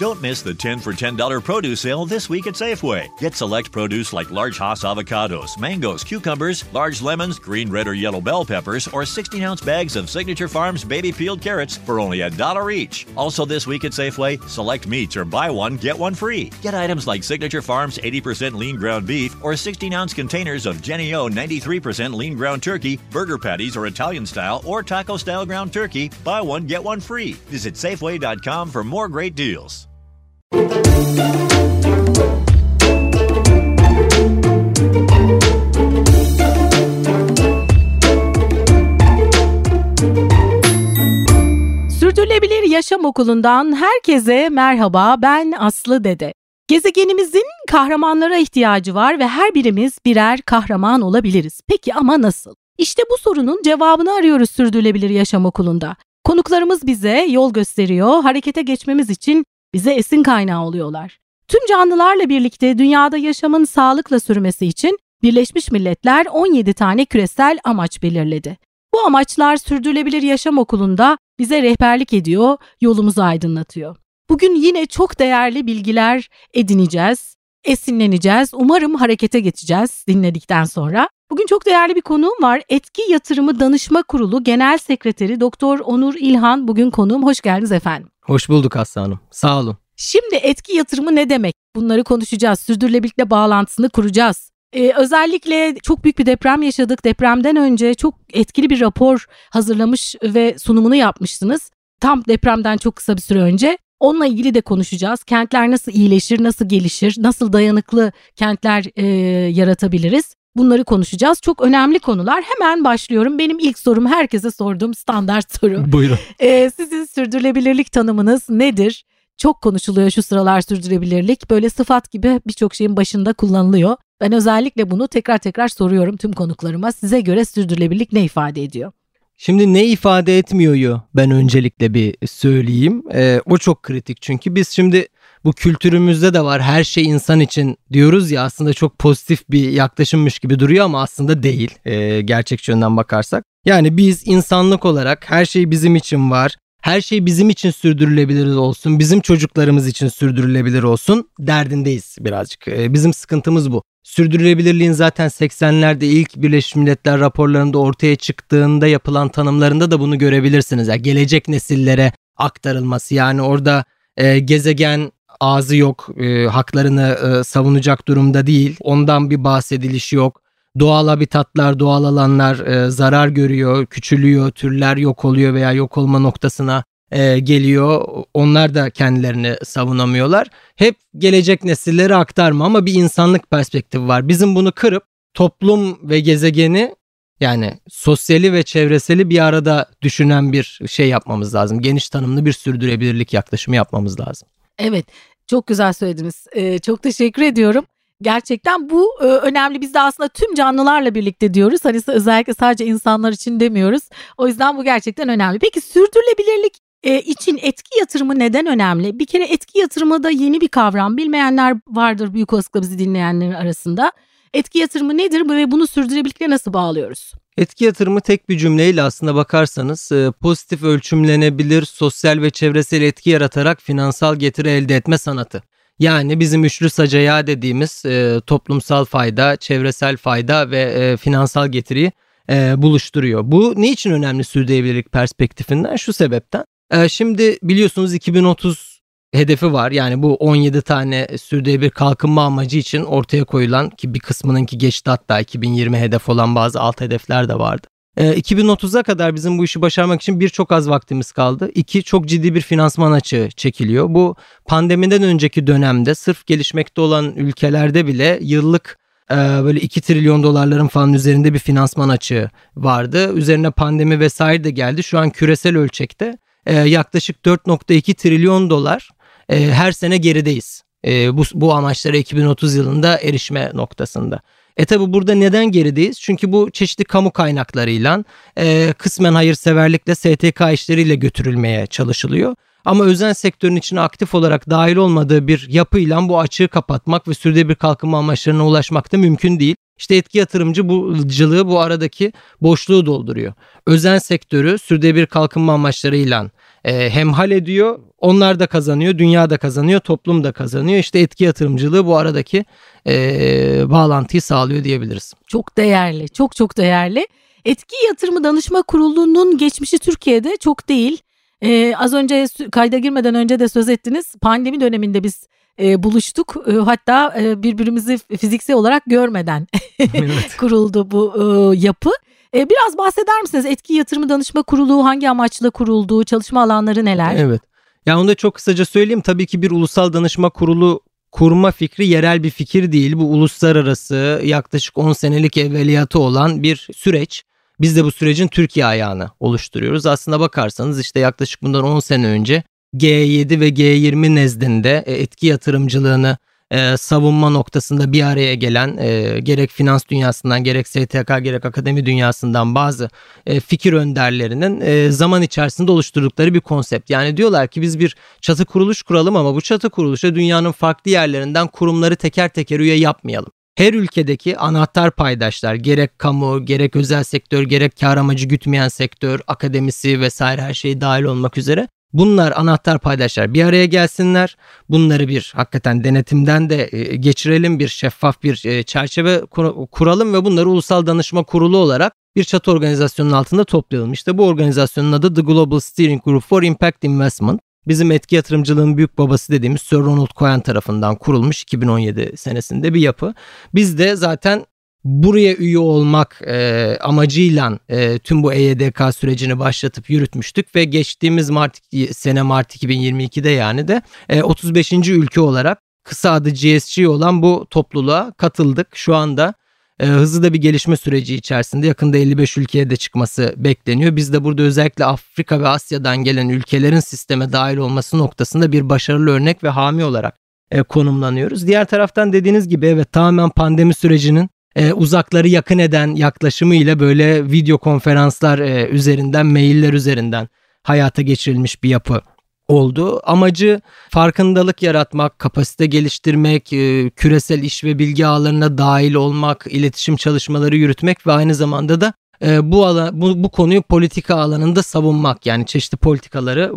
Don't miss the 10 for $10 produce sale this week at Safeway. Get select produce like large Hass avocados, mangoes, cucumbers, large lemons, green, red, or yellow bell peppers, or 16 ounce bags of Signature Farms baby peeled carrots for only a dollar each. Also, this week at Safeway, select meats or buy one, get one free. Get items like Signature Farms 80% lean ground beef or 16 ounce containers of Jenny O 93% lean ground turkey, burger patties or Italian style or taco style ground turkey. Buy one, get one free. Visit Safeway.com for more great deals. Sürdürülebilir Yaşam Okulu'ndan herkese merhaba. Ben Aslı Dede. Gezegenimizin kahramanlara ihtiyacı var ve her birimiz birer kahraman olabiliriz. Peki ama nasıl? İşte bu sorunun cevabını arıyoruz Sürdürülebilir Yaşam Okulu'nda. Konuklarımız bize yol gösteriyor, harekete geçmemiz için bize esin kaynağı oluyorlar. Tüm canlılarla birlikte dünyada yaşamın sağlıkla sürmesi için Birleşmiş Milletler 17 tane küresel amaç belirledi. Bu amaçlar Sürdürülebilir Yaşam Okulu'nda bize rehberlik ediyor, yolumuzu aydınlatıyor. Bugün yine çok değerli bilgiler edineceğiz, esinleneceğiz. Umarım harekete geçeceğiz dinledikten sonra. Bugün çok değerli bir konuğum var. Etki Yatırımı Danışma Kurulu Genel Sekreteri Doktor Onur İlhan bugün konuğum. Hoş geldiniz efendim. Hoş bulduk Aslı Hanım. Sağ olun. Şimdi etki yatırımı ne demek? Bunları konuşacağız. Sürdürülebilirlikle bağlantısını kuracağız. Ee, özellikle çok büyük bir deprem yaşadık. Depremden önce çok etkili bir rapor hazırlamış ve sunumunu yapmıştınız. Tam depremden çok kısa bir süre önce. Onunla ilgili de konuşacağız. Kentler nasıl iyileşir, nasıl gelişir, nasıl dayanıklı kentler e, yaratabiliriz? Bunları konuşacağız. Çok önemli konular. Hemen başlıyorum. Benim ilk sorum herkese sorduğum standart soru. Buyurun. Ee, sizin sürdürülebilirlik tanımınız nedir? Çok konuşuluyor şu sıralar sürdürülebilirlik. Böyle sıfat gibi birçok şeyin başında kullanılıyor. Ben özellikle bunu tekrar tekrar soruyorum tüm konuklarıma. Size göre sürdürülebilirlik ne ifade ediyor? Şimdi ne ifade etmiyoryu ben öncelikle bir söyleyeyim. Ee, o çok kritik çünkü biz şimdi bu kültürümüzde de var her şey insan için diyoruz ya aslında çok pozitif bir yaklaşımmış gibi duruyor ama aslında değil e, gerçekçi yönden bakarsak. Yani biz insanlık olarak her şey bizim için var. Her şey bizim için sürdürülebilir olsun, bizim çocuklarımız için sürdürülebilir olsun derdindeyiz birazcık. E, bizim sıkıntımız bu. Sürdürülebilirliğin zaten 80'lerde ilk Birleşmiş Milletler raporlarında ortaya çıktığında yapılan tanımlarında da bunu görebilirsiniz. Yani gelecek nesillere aktarılması yani orada e, gezegen ağzı yok, e, haklarını e, savunacak durumda değil. Ondan bir bahsedilişi yok. Doğal habitatlar, doğal alanlar e, zarar görüyor, küçülüyor, türler yok oluyor veya yok olma noktasına e, geliyor. Onlar da kendilerini savunamıyorlar. Hep gelecek nesillere aktarma ama bir insanlık perspektifi var. Bizim bunu kırıp toplum ve gezegeni yani sosyali ve çevreseli bir arada düşünen bir şey yapmamız lazım. Geniş tanımlı bir sürdürülebilirlik yaklaşımı yapmamız lazım. Evet, çok güzel söylediniz. Ee, çok teşekkür ediyorum. Gerçekten bu e, önemli. Biz de aslında tüm canlılarla birlikte diyoruz. Hani özellikle sadece insanlar için demiyoruz. O yüzden bu gerçekten önemli. Peki sürdürülebilirlik e, için etki yatırımı neden önemli? Bir kere etki yatırımı da yeni bir kavram. Bilmeyenler vardır büyük olasılıkla bizi dinleyenlerin arasında. Etki yatırımı nedir ve bunu sürdürülebilirlikle nasıl bağlıyoruz? Etki yatırımı tek bir cümleyle aslında bakarsanız e, pozitif ölçümlenebilir sosyal ve çevresel etki yaratarak finansal getiri elde etme sanatı. Yani bizim üçlü sacaya dediğimiz e, toplumsal fayda, çevresel fayda ve e, finansal getiriyi e, buluşturuyor. Bu ne için önemli sürdürülebilirlik perspektifinden? Şu sebepten. E, şimdi biliyorsunuz 2030 hedefi var. Yani bu 17 tane sürdürülebilir kalkınma amacı için ortaya koyulan ki bir kısmınınki geçti hatta 2020 hedef olan bazı alt hedefler de vardı. 2030'a kadar bizim bu işi başarmak için birçok az vaktimiz kaldı. İki, çok ciddi bir finansman açığı çekiliyor. Bu pandemiden önceki dönemde sırf gelişmekte olan ülkelerde bile yıllık böyle 2 trilyon dolarların falan üzerinde bir finansman açığı vardı. Üzerine pandemi vesaire de geldi. Şu an küresel ölçekte yaklaşık 4.2 trilyon dolar her sene gerideyiz. Bu, bu amaçlara 2030 yılında erişme noktasında. E tabi burada neden gerideyiz? Çünkü bu çeşitli kamu kaynaklarıyla e, kısmen hayırseverlikle STK işleriyle götürülmeye çalışılıyor. Ama özel sektörün içine aktif olarak dahil olmadığı bir yapıyla bu açığı kapatmak ve sürdürülebilir kalkınma amaçlarına ulaşmak da mümkün değil. İşte etki yatırımcı bucılığı bu aradaki boşluğu dolduruyor. Özel sektörü sürdürülebilir kalkınma amaçlarıyla e, hemhal ediyor. Onlar da kazanıyor, dünya da kazanıyor, toplum da kazanıyor. İşte etki yatırımcılığı bu aradaki e, bağlantıyı sağlıyor diyebiliriz. Çok değerli, çok çok değerli. Etki Yatırımı Danışma Kurulu'nun geçmişi Türkiye'de çok değil. Ee, az önce kayda girmeden önce de söz ettiniz. Pandemi döneminde biz e, buluştuk. E, hatta e, birbirimizi fiziksel olarak görmeden kuruldu bu e, yapı. E, biraz bahseder misiniz? Etki Yatırımı Danışma Kurulu hangi amaçla kuruldu? Çalışma alanları neler? Evet. Ya onu da çok kısaca söyleyeyim. Tabii ki bir ulusal danışma kurulu kurma fikri yerel bir fikir değil. Bu uluslararası yaklaşık 10 senelik evveliyatı olan bir süreç. Biz de bu sürecin Türkiye ayağını oluşturuyoruz. Aslında bakarsanız işte yaklaşık bundan 10 sene önce G7 ve G20 nezdinde e, etki yatırımcılığını e, savunma noktasında bir araya gelen e, gerek finans dünyasından gerek STK gerek akademi dünyasından bazı e, fikir önderlerinin e, zaman içerisinde oluşturdukları bir konsept. Yani diyorlar ki biz bir çatı kuruluş kuralım ama bu çatı kuruluşa dünyanın farklı yerlerinden kurumları teker teker üye yapmayalım her ülkedeki anahtar paydaşlar gerek kamu gerek özel sektör gerek kar amacı gütmeyen sektör akademisi vesaire her şey dahil olmak üzere Bunlar anahtar paydaşlar bir araya gelsinler. Bunları bir hakikaten denetimden de e, geçirelim. Bir şeffaf bir e, çerçeve kuralım ve bunları ulusal danışma kurulu olarak bir çatı organizasyonun altında toplayalım. İşte bu organizasyonun adı The Global Steering Group for Impact Investment. Bizim etki yatırımcılığın büyük babası dediğimiz Sir Ronald Cohen tarafından kurulmuş 2017 senesinde bir yapı. Biz de zaten buraya üye olmak e, amacıyla e, tüm bu EYDK sürecini başlatıp yürütmüştük ve geçtiğimiz Mart sene Mart 2022'de yani de e, 35. ülke olarak kısa adı GSG olan bu topluluğa katıldık. Şu anda e, hızlı da bir gelişme süreci içerisinde yakında 55 ülkeye de çıkması bekleniyor. Biz de burada özellikle Afrika ve Asya'dan gelen ülkelerin sisteme dahil olması noktasında bir başarılı örnek ve hami olarak e, konumlanıyoruz. Diğer taraftan dediğiniz gibi evet tamamen pandemi sürecinin e, uzakları yakın eden yaklaşımıyla böyle video konferanslar e, üzerinden, mailler üzerinden hayata geçirilmiş bir yapı oldu. Amacı farkındalık yaratmak, kapasite geliştirmek, e, küresel iş ve bilgi ağlarına dahil olmak, iletişim çalışmaları yürütmek ve aynı zamanda da e, bu, alan, bu, bu konuyu politika alanında savunmak yani çeşitli politikaları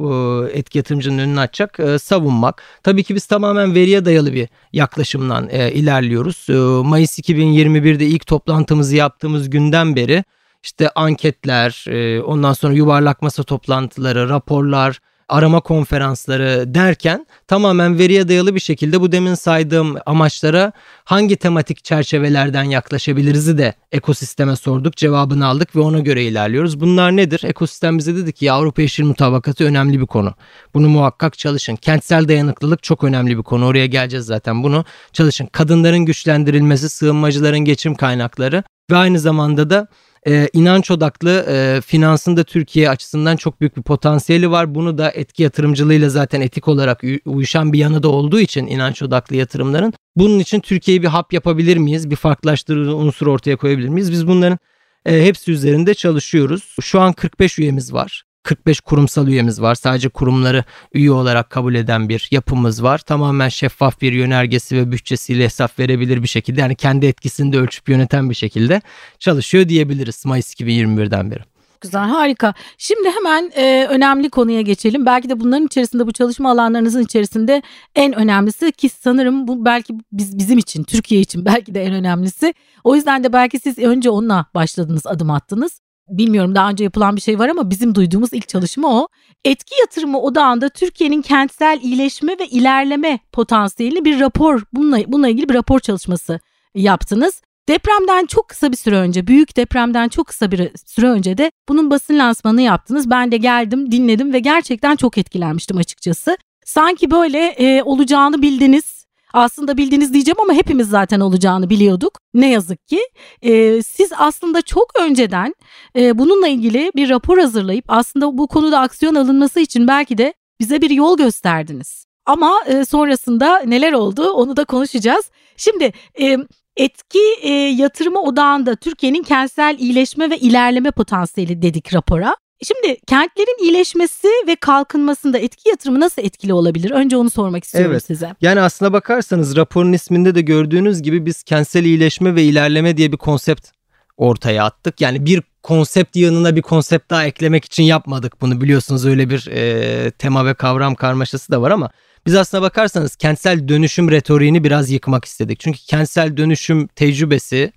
e, etki yatırımcının önüne açacak e, savunmak. Tabii ki biz tamamen veriye dayalı bir yaklaşımdan e, ilerliyoruz. E, Mayıs 2021'de ilk toplantımızı yaptığımız günden beri işte anketler, e, ondan sonra yuvarlak masa toplantıları, raporlar, arama konferansları derken tamamen veriye dayalı bir şekilde bu demin saydığım amaçlara hangi tematik çerçevelerden yaklaşabiliriz'i de ekosisteme sorduk, cevabını aldık ve ona göre ilerliyoruz. Bunlar nedir? Ekosistem bize dedi ki Avrupa Yeşil Mutabakatı önemli bir konu. Bunu muhakkak çalışın. Kentsel dayanıklılık çok önemli bir konu. Oraya geleceğiz zaten. Bunu çalışın. Kadınların güçlendirilmesi, sığınmacıların geçim kaynakları ve aynı zamanda da e, inanç odaklı e, finansın da Türkiye açısından çok büyük bir potansiyeli var. Bunu da etki yatırımcılığıyla zaten etik olarak uyuşan bir yanı da olduğu için inanç odaklı yatırımların. Bunun için Türkiye'yi bir hap yapabilir miyiz? Bir farklılaştırıcı unsur ortaya koyabilir miyiz? Biz bunların e, hepsi üzerinde çalışıyoruz. Şu an 45 üyemiz var. 45 kurumsal üyemiz var. Sadece kurumları üye olarak kabul eden bir yapımız var. Tamamen şeffaf bir yönergesi ve bütçesiyle hesap verebilir bir şekilde yani kendi etkisini de ölçüp yöneten bir şekilde çalışıyor diyebiliriz Mayıs 2021'den beri güzel harika. Şimdi hemen e, önemli konuya geçelim. Belki de bunların içerisinde bu çalışma alanlarınızın içerisinde en önemlisi ki sanırım bu belki biz bizim için Türkiye için belki de en önemlisi. O yüzden de belki siz önce onunla başladınız adım attınız bilmiyorum daha önce yapılan bir şey var ama bizim duyduğumuz ilk çalışma o. Etki yatırımı odağında Türkiye'nin kentsel iyileşme ve ilerleme potansiyeli bir rapor bununla, bununla ilgili bir rapor çalışması yaptınız. Depremden çok kısa bir süre önce, büyük depremden çok kısa bir süre önce de bunun basın lansmanını yaptınız. Ben de geldim, dinledim ve gerçekten çok etkilenmiştim açıkçası. Sanki böyle e, olacağını bildiniz aslında bildiğiniz diyeceğim ama hepimiz zaten olacağını biliyorduk. Ne yazık ki e, siz aslında çok önceden e, bununla ilgili bir rapor hazırlayıp aslında bu konuda aksiyon alınması için belki de bize bir yol gösterdiniz. Ama e, sonrasında neler oldu onu da konuşacağız. Şimdi e, etki e, yatırımı odağında Türkiye'nin kentsel iyileşme ve ilerleme potansiyeli dedik rapora. Şimdi kentlerin iyileşmesi ve kalkınmasında etki yatırımı nasıl etkili olabilir? Önce onu sormak istiyorum evet. size. Yani aslına bakarsanız raporun isminde de gördüğünüz gibi biz kentsel iyileşme ve ilerleme diye bir konsept ortaya attık. Yani bir konsept yanına bir konsept daha eklemek için yapmadık bunu biliyorsunuz öyle bir e, tema ve kavram karmaşası da var ama biz aslına bakarsanız kentsel dönüşüm retoriğini biraz yıkmak istedik. Çünkü kentsel dönüşüm tecrübesi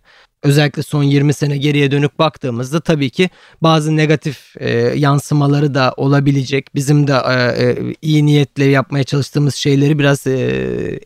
özellikle son 20 sene geriye dönük baktığımızda tabii ki bazı negatif e, yansımaları da olabilecek. Bizim de e, e, iyi niyetle yapmaya çalıştığımız şeyleri biraz e,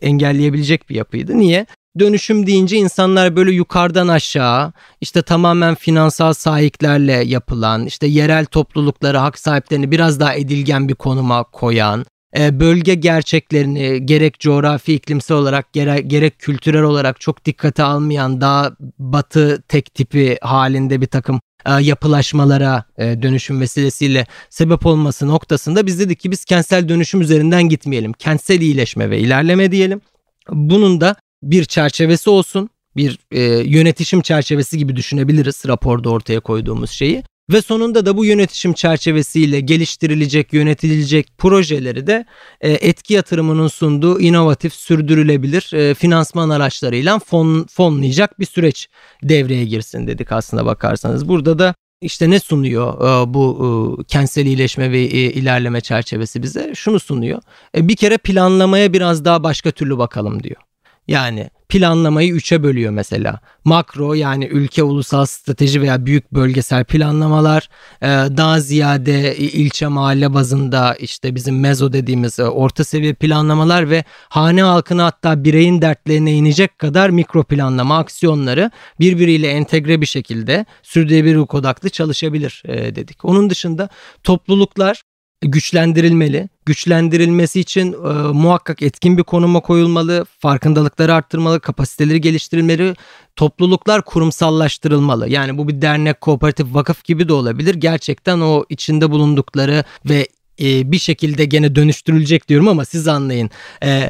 engelleyebilecek bir yapıydı. Niye? Dönüşüm deyince insanlar böyle yukarıdan aşağı işte tamamen finansal sahiplerle yapılan işte yerel toplulukları hak sahiplerini biraz daha edilgen bir konuma koyan bölge gerçeklerini gerek coğrafi iklimsel olarak gerek, gerek kültürel olarak çok dikkate almayan daha batı tek tipi halinde bir takım e, yapılaşmalara e, dönüşüm vesilesiyle sebep olması noktasında biz dedik ki biz kentsel dönüşüm üzerinden gitmeyelim. Kentsel iyileşme ve ilerleme diyelim. Bunun da bir çerçevesi olsun. Bir e, yönetişim çerçevesi gibi düşünebiliriz raporda ortaya koyduğumuz şeyi. Ve sonunda da bu yönetişim çerçevesiyle geliştirilecek, yönetilecek projeleri de e, etki yatırımının sunduğu inovatif, sürdürülebilir e, finansman araçlarıyla fon, fonlayacak bir süreç devreye girsin dedik aslında bakarsanız. Burada da işte ne sunuyor e, bu kentsel iyileşme ve ilerleme çerçevesi bize? Şunu sunuyor. Bir kere planlamaya biraz daha başka türlü bakalım diyor. Yani planlamayı üçe bölüyor mesela. Makro yani ülke ulusal strateji veya büyük bölgesel planlamalar e, daha ziyade ilçe mahalle bazında işte bizim mezo dediğimiz e, orta seviye planlamalar ve hane halkına hatta bireyin dertlerine inecek kadar mikro planlama aksiyonları birbiriyle entegre bir şekilde sürdürülebilir odaklı çalışabilir e, dedik. Onun dışında topluluklar güçlendirilmeli. Güçlendirilmesi için e, muhakkak etkin bir konuma koyulmalı, farkındalıkları arttırmalı, kapasiteleri geliştirilmeli, topluluklar kurumsallaştırılmalı. Yani bu bir dernek, kooperatif, vakıf gibi de olabilir. Gerçekten o içinde bulundukları ve e, bir şekilde gene dönüştürülecek diyorum ama siz anlayın. E,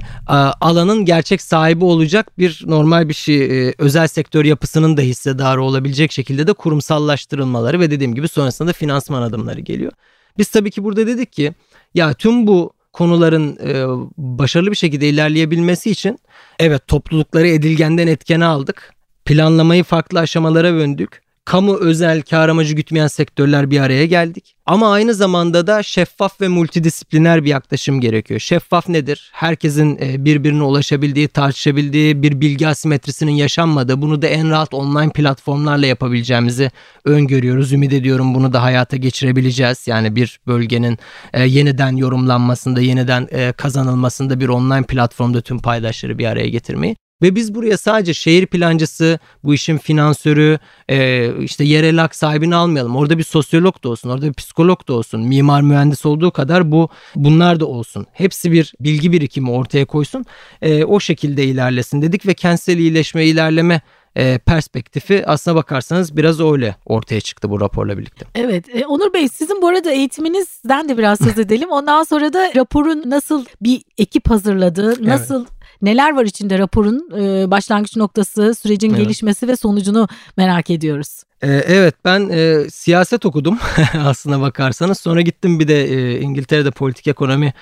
alanın gerçek sahibi olacak bir normal bir şey e, özel sektör yapısının da hissedarı olabilecek şekilde de kurumsallaştırılmaları ve dediğim gibi sonrasında da finansman adımları geliyor. Biz tabii ki burada dedik ki ya tüm bu konuların e, başarılı bir şekilde ilerleyebilmesi için evet toplulukları edilgenden etkene aldık. Planlamayı farklı aşamalara böndük kamu özel kar amacı gütmeyen sektörler bir araya geldik. Ama aynı zamanda da şeffaf ve multidisipliner bir yaklaşım gerekiyor. Şeffaf nedir? Herkesin e, birbirine ulaşabildiği, tartışabildiği bir bilgi asimetrisinin yaşanmadığı, bunu da en rahat online platformlarla yapabileceğimizi öngörüyoruz. Ümit ediyorum bunu da hayata geçirebileceğiz. Yani bir bölgenin e, yeniden yorumlanmasında, yeniden e, kazanılmasında bir online platformda tüm paydaşları bir araya getirmeyi. Ve biz buraya sadece şehir plancısı, bu işin finansörü, e, işte yerel hak sahibini almayalım. Orada bir sosyolog da olsun, orada bir psikolog da olsun, mimar mühendis olduğu kadar bu bunlar da olsun. Hepsi bir bilgi birikimi ortaya koysun. E, o şekilde ilerlesin dedik ve kentsel iyileşme, ilerleme e, perspektifi aslına bakarsanız biraz öyle ortaya çıktı bu raporla birlikte. Evet e, Onur Bey sizin bu arada eğitiminizden de biraz söz edelim. Ondan sonra da raporun nasıl bir ekip hazırladığı, nasıl evet neler var içinde raporun e, başlangıç noktası, sürecin evet. gelişmesi ve sonucunu merak ediyoruz. Ee, evet ben e, siyaset okudum aslına bakarsanız. Sonra gittim bir de e, İngiltere'de politik ekonomi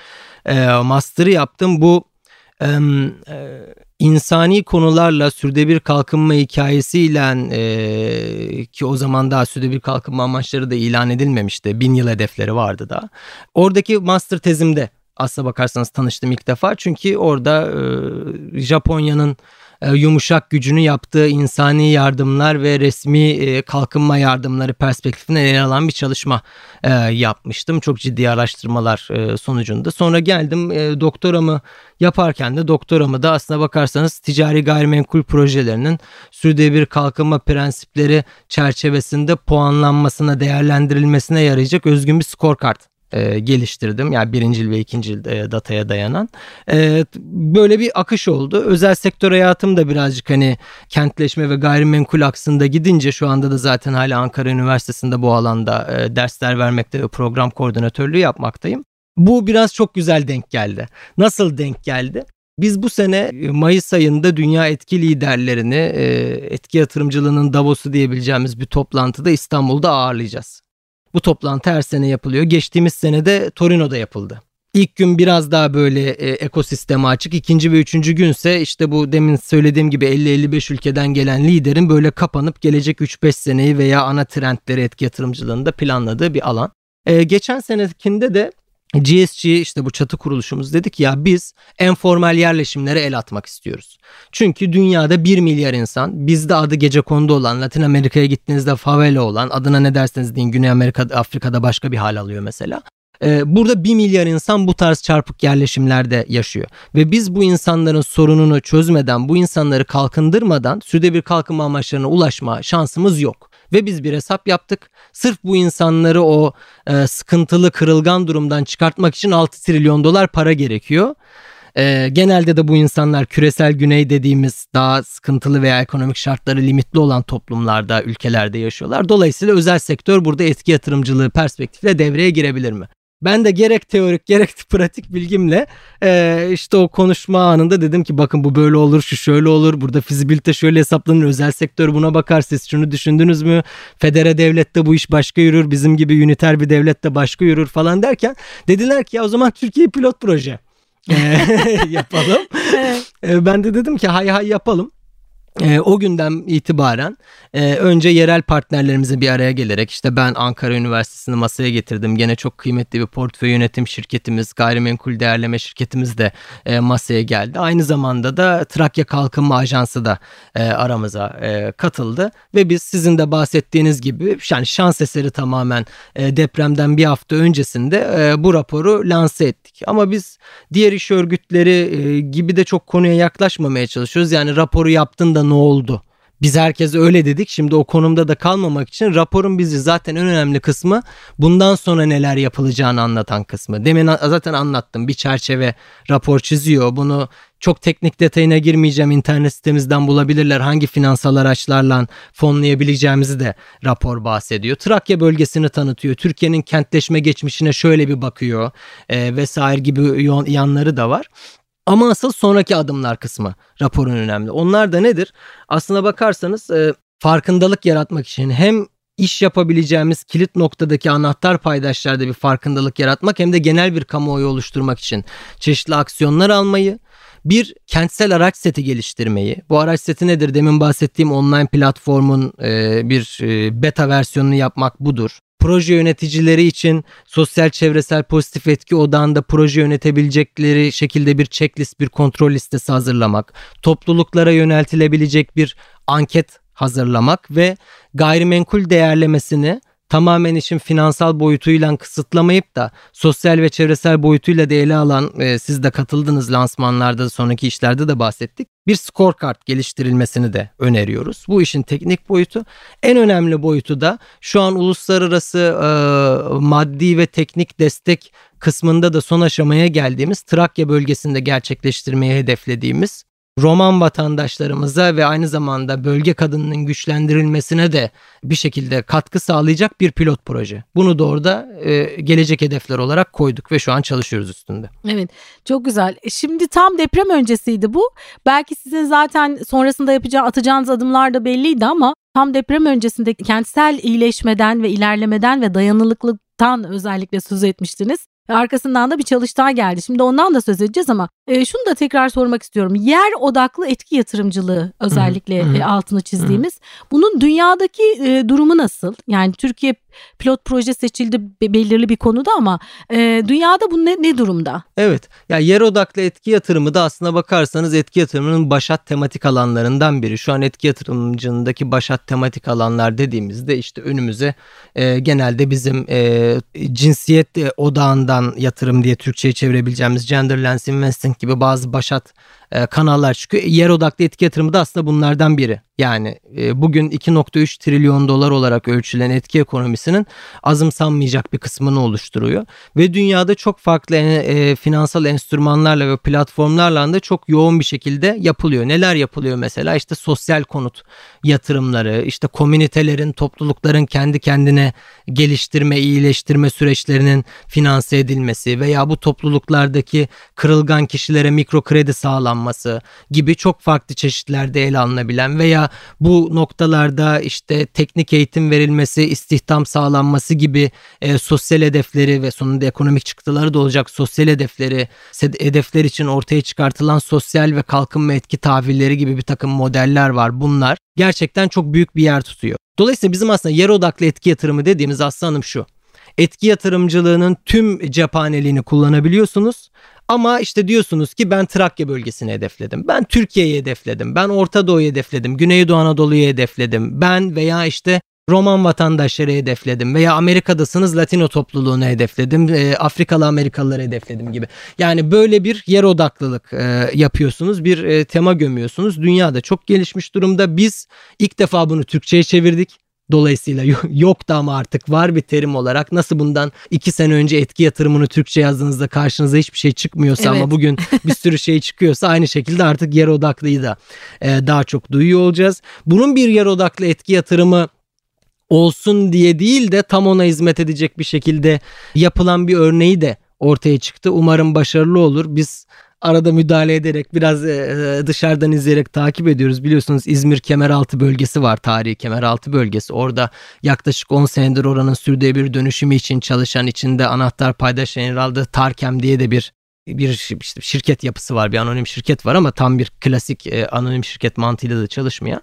e, master'ı yaptım. Bu e, insani konularla sürdürülebilir kalkınma hikayesiyle e, ki o zaman daha sürdürülebilir kalkınma amaçları da ilan edilmemişti. Bin yıl hedefleri vardı da. Oradaki master tezimde aslına bakarsanız tanıştım ilk defa. Çünkü orada e, Japonya'nın e, yumuşak gücünü yaptığı insani yardımlar ve resmi e, kalkınma yardımları perspektifinden ele alan bir çalışma e, yapmıştım. Çok ciddi araştırmalar sonucunda. Sonra geldim doktoramı yaparken de doktoramı da aslına bakarsanız ticari gayrimenkul projelerinin sürdürülebilir kalkınma prensipleri çerçevesinde puanlanmasına, değerlendirilmesine yarayacak özgün bir scorecard e, geliştirdim. Yani birincil ve ikincil e, dataya dayanan. E, böyle bir akış oldu. Özel sektör hayatım da birazcık hani kentleşme ve gayrimenkul aksında gidince şu anda da zaten hala Ankara Üniversitesi'nde bu alanda e, dersler vermekte ve program koordinatörlüğü yapmaktayım. Bu biraz çok güzel denk geldi. Nasıl denk geldi? Biz bu sene e, Mayıs ayında dünya etki liderlerini e, etki yatırımcılığının Davos'u diyebileceğimiz bir toplantıda İstanbul'da ağırlayacağız. Bu toplantı her sene yapılıyor. Geçtiğimiz sene de Torino'da yapıldı. İlk gün biraz daha böyle e, ekosisteme açık. ikinci ve üçüncü günse işte bu demin söylediğim gibi 50-55 ülkeden gelen liderin böyle kapanıp gelecek 3-5 seneyi veya ana trendleri etki yatırımcılığında planladığı bir alan. E, geçen senekinde de GSG işte bu çatı kuruluşumuz dedik ya biz en formal yerleşimlere el atmak istiyoruz. Çünkü dünyada 1 milyar insan bizde adı gece kondu olan Latin Amerika'ya gittiğinizde favela olan adına ne derseniz deyin Güney Amerika'da Afrika'da başka bir hal alıyor mesela. Ee, burada 1 milyar insan bu tarz çarpık yerleşimlerde yaşıyor. Ve biz bu insanların sorununu çözmeden, bu insanları kalkındırmadan sürdürülebilir kalkınma amaçlarına ulaşma şansımız yok. Ve biz bir hesap yaptık. Sırf bu insanları o e, sıkıntılı, kırılgan durumdan çıkartmak için 6 trilyon dolar para gerekiyor. E, genelde de bu insanlar küresel güney dediğimiz daha sıkıntılı veya ekonomik şartları limitli olan toplumlarda, ülkelerde yaşıyorlar. Dolayısıyla özel sektör burada etki yatırımcılığı perspektifle devreye girebilir mi? Ben de gerek teorik gerek pratik bilgimle e, işte o konuşma anında dedim ki bakın bu böyle olur şu şöyle olur burada fizibilite şöyle hesaplanır özel sektör buna bakar siz şunu düşündünüz mü federe devlette bu iş başka yürür bizim gibi üniter bir devlette başka yürür falan derken dediler ki ya o zaman Türkiye pilot proje yapalım. evet. Ben de dedim ki hay hay yapalım. E, o günden itibaren e, önce yerel partnerlerimizi bir araya gelerek işte ben Ankara Üniversitesi'ni masaya getirdim. Gene çok kıymetli bir portföy yönetim şirketimiz, gayrimenkul değerleme şirketimiz de e, masaya geldi. Aynı zamanda da Trakya Kalkınma Ajansı da e, aramıza e, katıldı ve biz sizin de bahsettiğiniz gibi yani şans eseri tamamen e, depremden bir hafta öncesinde e, bu raporu lanse ettik. Ama biz diğer iş örgütleri e, gibi de çok konuya yaklaşmamaya çalışıyoruz. Yani raporu yaptın da ne oldu? Biz herkese öyle dedik. Şimdi o konumda da kalmamak için raporun bizi zaten en önemli kısmı bundan sonra neler yapılacağını anlatan kısmı. Demin zaten anlattım. Bir çerçeve rapor çiziyor. Bunu çok teknik detayına girmeyeceğim. İnternet sitemizden bulabilirler. Hangi finansal araçlarla fonlayabileceğimizi de rapor bahsediyor. Trakya bölgesini tanıtıyor. Türkiye'nin kentleşme geçmişine şöyle bir bakıyor e, vesaire gibi yanları da var. Ama asıl sonraki adımlar kısmı raporun önemli. Onlar da nedir? Aslına bakarsanız e, farkındalık yaratmak için hem iş yapabileceğimiz kilit noktadaki anahtar paydaşlarda bir farkındalık yaratmak hem de genel bir kamuoyu oluşturmak için çeşitli aksiyonlar almayı, bir kentsel araç seti geliştirmeyi. Bu araç seti nedir? Demin bahsettiğim online platformun e, bir e, beta versiyonunu yapmak budur proje yöneticileri için sosyal çevresel pozitif etki odağında proje yönetebilecekleri şekilde bir checklist, bir kontrol listesi hazırlamak, topluluklara yöneltilebilecek bir anket hazırlamak ve gayrimenkul değerlemesini tamamen işin finansal boyutuyla kısıtlamayıp da sosyal ve çevresel boyutuyla da ele alan e, siz de katıldınız lansmanlarda sonraki işlerde de bahsettik. Bir scorecard geliştirilmesini de öneriyoruz. Bu işin teknik boyutu. En önemli boyutu da şu an uluslararası e, maddi ve teknik destek kısmında da son aşamaya geldiğimiz Trakya bölgesinde gerçekleştirmeyi hedeflediğimiz Roman vatandaşlarımıza ve aynı zamanda bölge kadınının güçlendirilmesine de bir şekilde katkı sağlayacak bir pilot proje. Bunu da orada e, gelecek hedefler olarak koyduk ve şu an çalışıyoruz üstünde. Evet çok güzel. E, şimdi tam deprem öncesiydi bu. Belki sizin zaten sonrasında yapacağı atacağınız adımlar da belliydi ama tam deprem öncesinde kentsel iyileşmeden ve ilerlemeden ve dayanıklılıktan özellikle söz etmiştiniz. Arkasından da bir çalıştay geldi. Şimdi ondan da söz edeceğiz ama e, şunu da tekrar sormak istiyorum. Yer odaklı etki yatırımcılığı özellikle hı hı. E, altını çizdiğimiz. Hı. Bunun dünyadaki e, durumu nasıl? Yani Türkiye pilot proje seçildi belirli bir konuda ama e, dünyada bu ne, ne durumda? Evet. Ya yer odaklı etki yatırımı da aslına bakarsanız etki yatırımının başat tematik alanlarından biri. Şu an etki yatırımcındaki başat tematik alanlar dediğimizde işte önümüze e, genelde bizim e, cinsiyet odağından yatırım diye Türkçe'ye çevirebileceğimiz gender lens investing gibi bazı başat e, kanallar çıkıyor. Yer odaklı etki yatırımı da aslında bunlardan biri. Yani e, bugün 2.3 trilyon dolar olarak ölçülen etki ekonomisinin azımsanmayacak bir kısmını oluşturuyor. Ve dünyada çok farklı e, finansal enstrümanlarla ve platformlarla da çok yoğun bir şekilde yapılıyor. Neler yapılıyor mesela? İşte sosyal konut yatırımları, işte komünitelerin, toplulukların kendi kendine geliştirme, iyileştirme süreçlerinin finanse edilmesi veya bu topluluklardaki kırılgan kişilere mikro kredi sağlanması sağlanması gibi çok farklı çeşitlerde ele alınabilen veya bu noktalarda işte teknik eğitim verilmesi, istihdam sağlanması gibi e, sosyal hedefleri ve sonunda ekonomik çıktıları da olacak sosyal hedefleri, hedefler için ortaya çıkartılan sosyal ve kalkınma etki tahvilleri gibi bir takım modeller var. Bunlar gerçekten çok büyük bir yer tutuyor. Dolayısıyla bizim aslında yer odaklı etki yatırımı dediğimiz aslanım şu. Etki yatırımcılığının tüm cephaneliğini kullanabiliyorsunuz. Ama işte diyorsunuz ki ben Trakya bölgesini hedefledim. Ben Türkiye'yi hedefledim. Ben Orta Doğu'yu hedefledim. Güneydoğu Anadolu'yu hedefledim. Ben veya işte Roman vatandaşları hedefledim veya Amerika'dasınız Latino topluluğunu hedefledim, e, Afrikalı Amerikalıları hedefledim gibi. Yani böyle bir yer odaklılık e, yapıyorsunuz, bir e, tema gömüyorsunuz. Dünyada çok gelişmiş durumda. Biz ilk defa bunu Türkçe'ye çevirdik. Dolayısıyla yoktu ama artık var bir terim olarak. Nasıl bundan iki sene önce etki yatırımını Türkçe yazdığınızda karşınıza hiçbir şey çıkmıyorsa evet. ama bugün bir sürü şey çıkıyorsa aynı şekilde artık yer odaklıyı da e, daha çok duyuyor olacağız. Bunun bir yer odaklı etki yatırımı olsun diye değil de tam ona hizmet edecek bir şekilde yapılan bir örneği de ortaya çıktı. Umarım başarılı olur. Biz arada müdahale ederek biraz e, e, dışarıdan izleyerek takip ediyoruz. Biliyorsunuz İzmir Kemeraltı bölgesi var. Tarihi Kemeraltı bölgesi. Orada yaklaşık 10 senedir oranın sürdürülebilir dönüşümü için çalışan içinde anahtar paydaş yer Tarkem diye de bir bir işte şirket yapısı var, bir anonim şirket var ama tam bir klasik e, anonim şirket mantığıyla da çalışmayan.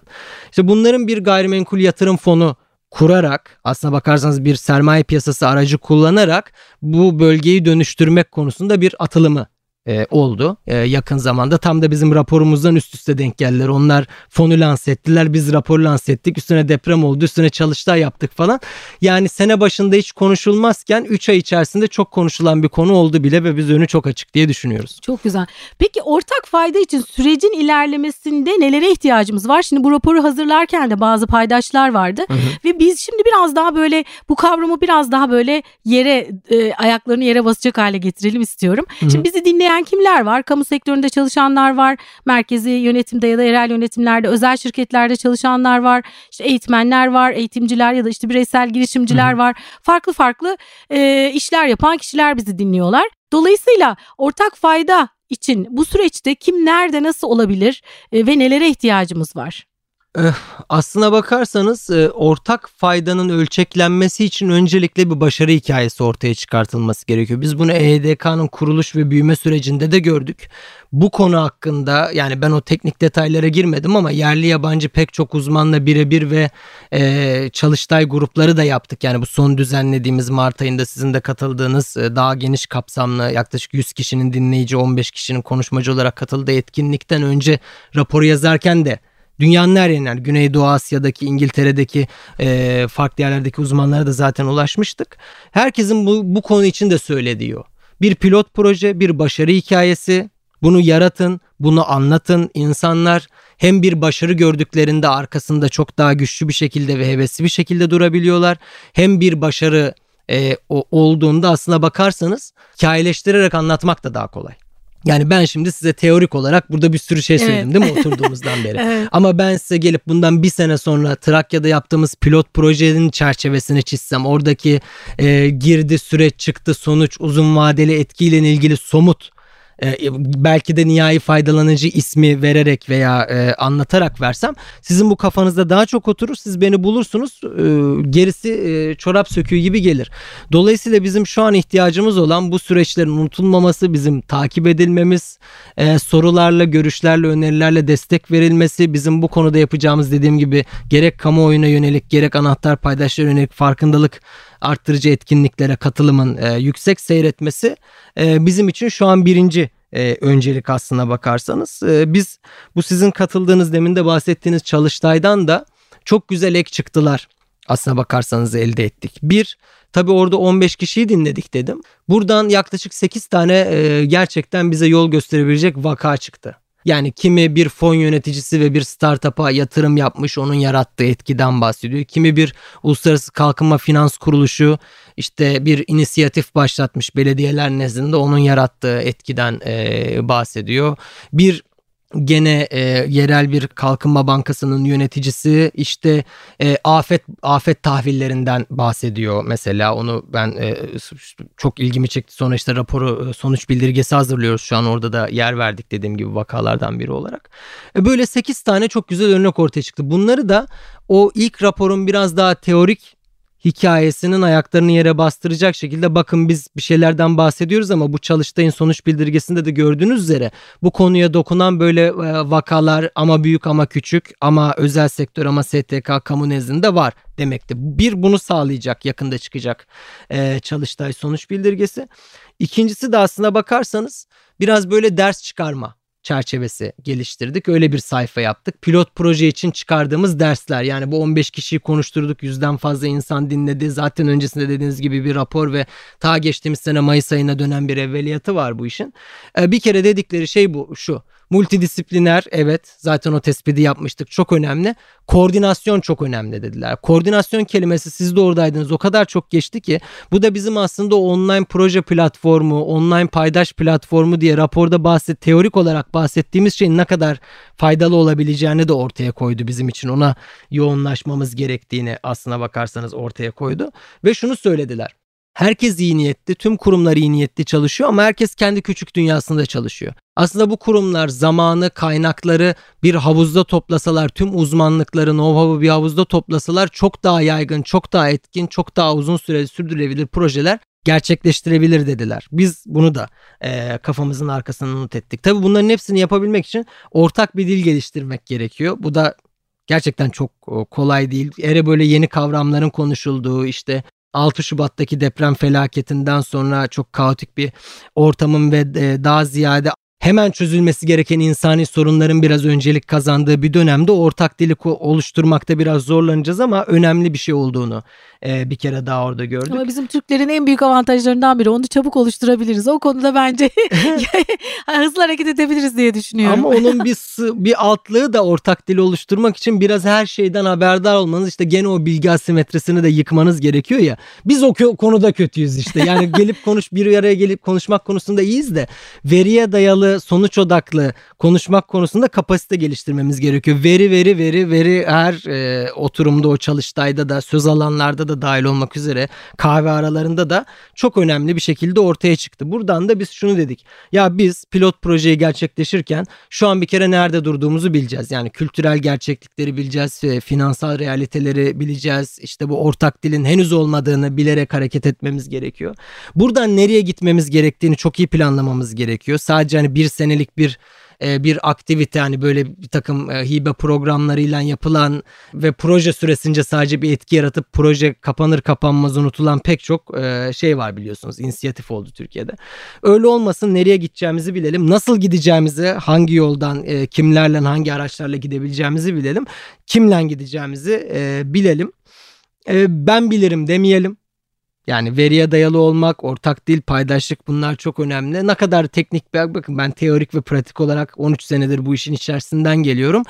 İşte bunların bir gayrimenkul yatırım fonu kurarak aslına bakarsanız bir sermaye piyasası aracı kullanarak bu bölgeyi dönüştürmek konusunda bir atılımı e, oldu e, yakın zamanda. Tam da bizim raporumuzdan üst üste denk geldiler. Onlar fonu lanse ettiler. Biz raporu lanse ettik. Üstüne deprem oldu. Üstüne çalıştay yaptık falan. Yani sene başında hiç konuşulmazken 3 ay içerisinde çok konuşulan bir konu oldu bile ve biz önü çok açık diye düşünüyoruz. Çok güzel. Peki ortak fayda için sürecin ilerlemesinde nelere ihtiyacımız var? Şimdi bu raporu hazırlarken de bazı paydaşlar vardı hı hı. ve biz şimdi biraz daha böyle bu kavramı biraz daha böyle yere e, ayaklarını yere basacak hale getirelim istiyorum. Hı hı. Şimdi bizi dinleyen çalışan kimler var? Kamu sektöründe çalışanlar var. Merkezi yönetimde ya da yerel yönetimlerde, özel şirketlerde çalışanlar var. İşte eğitmenler var, eğitimciler ya da işte bireysel girişimciler var. Farklı farklı e, işler yapan kişiler bizi dinliyorlar. Dolayısıyla ortak fayda için bu süreçte kim nerede nasıl olabilir ve nelere ihtiyacımız var? Eh, aslına bakarsanız e, ortak faydanın ölçeklenmesi için öncelikle bir başarı hikayesi ortaya çıkartılması gerekiyor. Biz bunu EYDK'nın kuruluş ve büyüme sürecinde de gördük. Bu konu hakkında yani ben o teknik detaylara girmedim ama yerli yabancı pek çok uzmanla birebir ve e, çalıştay grupları da yaptık. Yani bu son düzenlediğimiz Mart ayında sizin de katıldığınız daha geniş kapsamlı yaklaşık 100 kişinin dinleyici 15 kişinin konuşmacı olarak katıldığı etkinlikten önce raporu yazarken de Dünyanın her yerinden Güneydoğu Asya'daki, İngiltere'deki e, farklı yerlerdeki uzmanlara da zaten ulaşmıştık. Herkesin bu, bu konu için de söylediği o. Bir pilot proje, bir başarı hikayesi. Bunu yaratın, bunu anlatın. İnsanlar hem bir başarı gördüklerinde arkasında çok daha güçlü bir şekilde ve hevesli bir şekilde durabiliyorlar. Hem bir başarı e, olduğunda aslına bakarsanız hikayeleştirerek anlatmak da daha kolay. Yani ben şimdi size teorik olarak burada bir sürü şey söyledim evet. değil mi oturduğumuzdan beri. evet. Ama ben size gelip bundan bir sene sonra Trakya'da yaptığımız pilot projenin çerçevesini çizsem oradaki e, girdi süreç çıktı sonuç uzun vadeli etkiyle ilgili somut e, belki de nihai faydalanıcı ismi vererek veya e, anlatarak versem sizin bu kafanızda daha çok oturur siz beni bulursunuz e, gerisi e, çorap söküğü gibi gelir. Dolayısıyla bizim şu an ihtiyacımız olan bu süreçlerin unutulmaması bizim takip edilmemiz e, sorularla görüşlerle önerilerle destek verilmesi bizim bu konuda yapacağımız dediğim gibi gerek kamuoyuna yönelik gerek anahtar paydaşlara yönelik farkındalık arttırıcı etkinliklere katılımın e, yüksek seyretmesi e, bizim için şu an birinci e, öncelik aslına bakarsanız. E, biz bu sizin katıldığınız demin de bahsettiğiniz çalıştaydan da çok güzel ek çıktılar aslına bakarsanız elde ettik. Bir, tabi orada 15 kişiyi dinledik dedim. Buradan yaklaşık 8 tane e, gerçekten bize yol gösterebilecek vaka çıktı. Yani kimi bir fon yöneticisi ve bir startup'a yatırım yapmış onun yarattığı etkiden bahsediyor. Kimi bir uluslararası kalkınma finans kuruluşu işte bir inisiyatif başlatmış belediyeler nezdinde onun yarattığı etkiden e, bahsediyor. Bir gene e, yerel bir kalkınma bankasının yöneticisi işte e, afet afet tahvillerinden bahsediyor mesela. Onu ben e, çok ilgimi çekti. Sonra işte raporu e, sonuç bildirgesi hazırlıyoruz. Şu an orada da yer verdik dediğim gibi vakalardan biri olarak. E, böyle 8 tane çok güzel örnek ortaya çıktı. Bunları da o ilk raporun biraz daha teorik hikayesinin ayaklarını yere bastıracak şekilde bakın biz bir şeylerden bahsediyoruz ama bu çalıştayın sonuç bildirgesinde de gördüğünüz üzere bu konuya dokunan böyle e, vakalar ama büyük ama küçük ama özel sektör ama STK kamu nezdinde var demekti. Bir bunu sağlayacak yakında çıkacak e, çalıştay sonuç bildirgesi. İkincisi de aslına bakarsanız biraz böyle ders çıkarma çerçevesi geliştirdik. Öyle bir sayfa yaptık. Pilot proje için çıkardığımız dersler yani bu 15 kişiyi konuşturduk. Yüzden fazla insan dinledi. Zaten öncesinde dediğiniz gibi bir rapor ve ta geçtiğimiz sene Mayıs ayına dönen bir evveliyatı var bu işin. Ee, bir kere dedikleri şey bu şu. Multidisipliner evet zaten o tespiti yapmıştık çok önemli. Koordinasyon çok önemli dediler. Koordinasyon kelimesi siz de oradaydınız o kadar çok geçti ki bu da bizim aslında online proje platformu, online paydaş platformu diye raporda bahset teorik olarak bahsettiğimiz şeyin ne kadar faydalı olabileceğini de ortaya koydu bizim için. Ona yoğunlaşmamız gerektiğini aslına bakarsanız ortaya koydu ve şunu söylediler. Herkes iyi niyetli, tüm kurumlar iyi niyetli çalışıyor ama herkes kendi küçük dünyasında çalışıyor. Aslında bu kurumlar zamanı, kaynakları bir havuzda toplasalar, tüm uzmanlıkları, know-how'u bir havuzda toplasalar çok daha yaygın, çok daha etkin, çok daha uzun süreli sürdürülebilir projeler gerçekleştirebilir dediler. Biz bunu da e, kafamızın arkasına not ettik. Tabii bunların hepsini yapabilmek için ortak bir dil geliştirmek gerekiyor. Bu da gerçekten çok kolay değil. Ere böyle yeni kavramların konuşulduğu işte 6 Şubat'taki deprem felaketinden sonra çok kaotik bir ortamın ve daha ziyade hemen çözülmesi gereken insani sorunların biraz öncelik kazandığı bir dönemde ortak dili oluşturmakta biraz zorlanacağız ama önemli bir şey olduğunu e, bir kere daha orada gördük. Ama bizim Türklerin en büyük avantajlarından biri onu çabuk oluşturabiliriz. O konuda bence hızlı hareket edebiliriz diye düşünüyorum. Ama onun bir bir altlığı da ortak dili oluşturmak için biraz her şeyden haberdar olmanız işte gene o bilgi asimetrisini de yıkmanız gerekiyor ya. Biz o konuda kötüyüz işte. Yani gelip konuş bir araya gelip konuşmak konusunda iyiyiz de veriye dayalı sonuç odaklı konuşmak konusunda kapasite geliştirmemiz gerekiyor. Veri veri veri veri her e, oturumda o çalıştayda da söz alanlarda da dahil olmak üzere kahve aralarında da çok önemli bir şekilde ortaya çıktı. Buradan da biz şunu dedik. Ya biz pilot projeyi gerçekleşirken şu an bir kere nerede durduğumuzu bileceğiz. Yani kültürel gerçeklikleri bileceğiz, finansal realiteleri bileceğiz. İşte bu ortak dilin henüz olmadığını bilerek hareket etmemiz gerekiyor. Buradan nereye gitmemiz gerektiğini çok iyi planlamamız gerekiyor. Sadece hani bir senelik bir e, bir aktivite hani böyle bir takım e, hibe programlarıyla yapılan ve proje süresince sadece bir etki yaratıp proje kapanır kapanmaz unutulan pek çok e, şey var biliyorsunuz inisiyatif oldu Türkiye'de. Öyle olmasın nereye gideceğimizi bilelim nasıl gideceğimizi hangi yoldan kimlerle hangi araçlarla gidebileceğimizi bilelim kimle gideceğimizi bilelim. Ben bilirim demeyelim yani veriye dayalı olmak, ortak dil, paydaşlık bunlar çok önemli. Ne kadar teknik bir bakın ben teorik ve pratik olarak 13 senedir bu işin içerisinden geliyorum.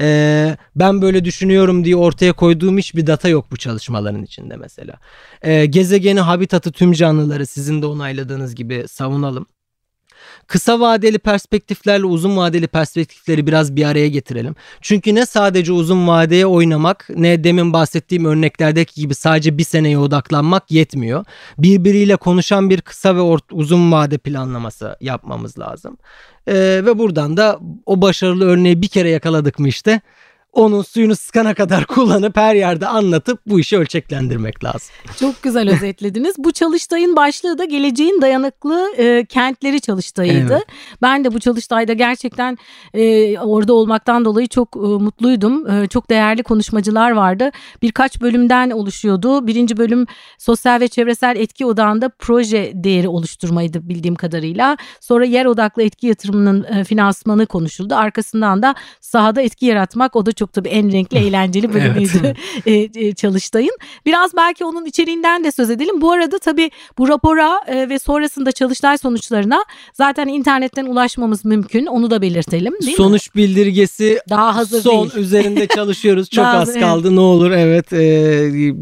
Ee, ben böyle düşünüyorum diye ortaya koyduğum hiçbir data yok bu çalışmaların içinde mesela. Ee, gezegeni, habitatı, tüm canlıları sizin de onayladığınız gibi savunalım kısa vadeli perspektiflerle uzun vadeli perspektifleri biraz bir araya getirelim. Çünkü ne sadece uzun vadeye oynamak ne demin bahsettiğim örneklerdeki gibi sadece bir seneye odaklanmak yetmiyor. Birbiriyle konuşan bir kısa ve uzun vade planlaması yapmamız lazım. Ee, ve buradan da o başarılı örneği bir kere yakaladık mı işte onun suyunu sıkana kadar kullanıp her yerde anlatıp bu işi ölçeklendirmek lazım. Çok güzel özetlediniz. bu çalıştayın başlığı da geleceğin dayanıklı e, kentleri çalıştayıydı. Evet. Ben de bu çalıştayda gerçekten e, orada olmaktan dolayı çok e, mutluydum. E, çok değerli konuşmacılar vardı. Birkaç bölümden oluşuyordu. Birinci bölüm sosyal ve çevresel etki odağında proje değeri oluşturmaydı bildiğim kadarıyla. Sonra yer odaklı etki yatırımının e, finansmanı konuşuldu. Arkasından da sahada etki yaratmak o da çok tabii en renkli eğlenceli bölümüydü evet. Çalıştay'ın. Biraz belki onun içeriğinden de söz edelim. Bu arada tabii bu rapora ve sonrasında Çalıştay sonuçlarına zaten internetten ulaşmamız mümkün. Onu da belirtelim değil Sonuç mi? bildirgesi daha hazır son değil. üzerinde çalışıyoruz. Çok az kaldı. Evet. Ne olur evet e,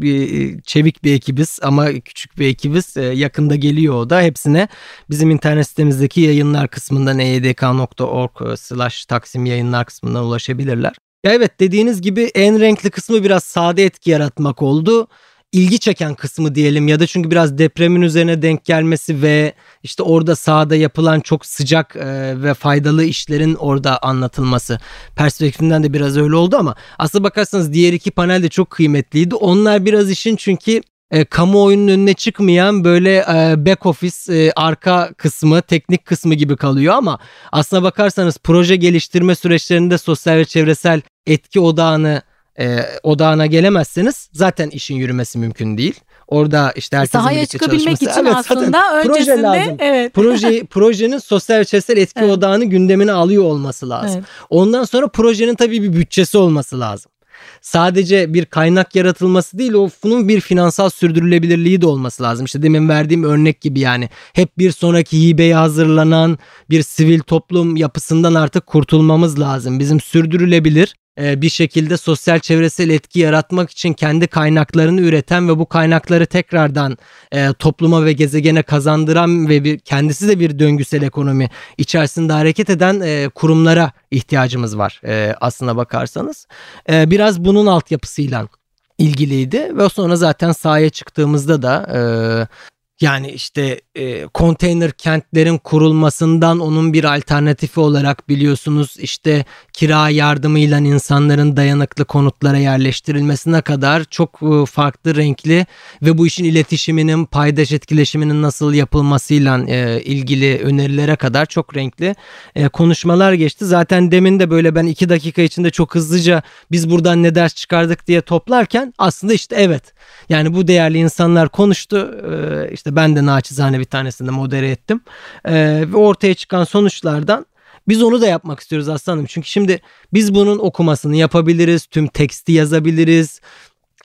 bir, çevik bir ekibiz ama küçük bir ekibiz. E, yakında geliyor o da. Hepsine bizim internet sitemizdeki yayınlar kısmından eydk.org slash taksim yayınlar kısmından ulaşabilirler. Ya evet dediğiniz gibi en renkli kısmı biraz sade etki yaratmak oldu ilgi çeken kısmı diyelim ya da çünkü biraz depremin üzerine denk gelmesi ve işte orada sahada yapılan çok sıcak e, ve faydalı işlerin orada anlatılması perspektifinden de biraz öyle oldu ama aslında bakarsanız diğer iki panel de çok kıymetliydi. Onlar biraz işin çünkü e, kamuoyunun önüne çıkmayan böyle e, back office e, arka kısmı teknik kısmı gibi kalıyor ama aslına bakarsanız proje geliştirme süreçlerinde sosyal ve çevresel etki odağını e, odağına gelemezseniz zaten işin yürümesi mümkün değil. Orada işte herkesin Sahaya birlikte çıkabilmek çalışması. için evet, aslında öncesinde proje lazım. evet. Proje, projenin sosyal ve çevresel etki evet. odağını gündemine alıyor olması lazım. Evet. Ondan sonra projenin tabii bir bütçesi olması lazım sadece bir kaynak yaratılması değil o bunun bir finansal sürdürülebilirliği de olması lazım. İşte demin verdiğim örnek gibi yani hep bir sonraki hibeye hazırlanan bir sivil toplum yapısından artık kurtulmamız lazım. Bizim sürdürülebilir bir şekilde sosyal çevresel etki yaratmak için kendi kaynaklarını üreten ve bu kaynakları tekrardan e, topluma ve gezegene kazandıran ve bir kendisi de bir döngüsel ekonomi içerisinde hareket eden e, kurumlara ihtiyacımız var aslına bakarsanız. Biraz bunun altyapısıyla ilgiliydi ve sonra zaten sahaya çıktığımızda da yani işte e, konteyner kentlerin kurulmasından onun bir alternatifi olarak biliyorsunuz işte kira yardımıyla insanların dayanıklı konutlara yerleştirilmesine kadar çok e, farklı renkli ve bu işin iletişiminin paydaş etkileşiminin nasıl yapılmasıyla e, ilgili önerilere kadar çok renkli e, konuşmalar geçti. Zaten demin de böyle ben iki dakika içinde çok hızlıca biz buradan ne ders çıkardık diye toplarken aslında işte evet yani bu değerli insanlar konuştu e, işte ben de naçizane bir tanesinde modere ettim e, ve ortaya çıkan sonuçlardan biz onu da yapmak istiyoruz aslanım. Çünkü şimdi biz bunun okumasını yapabiliriz. Tüm teksti yazabiliriz.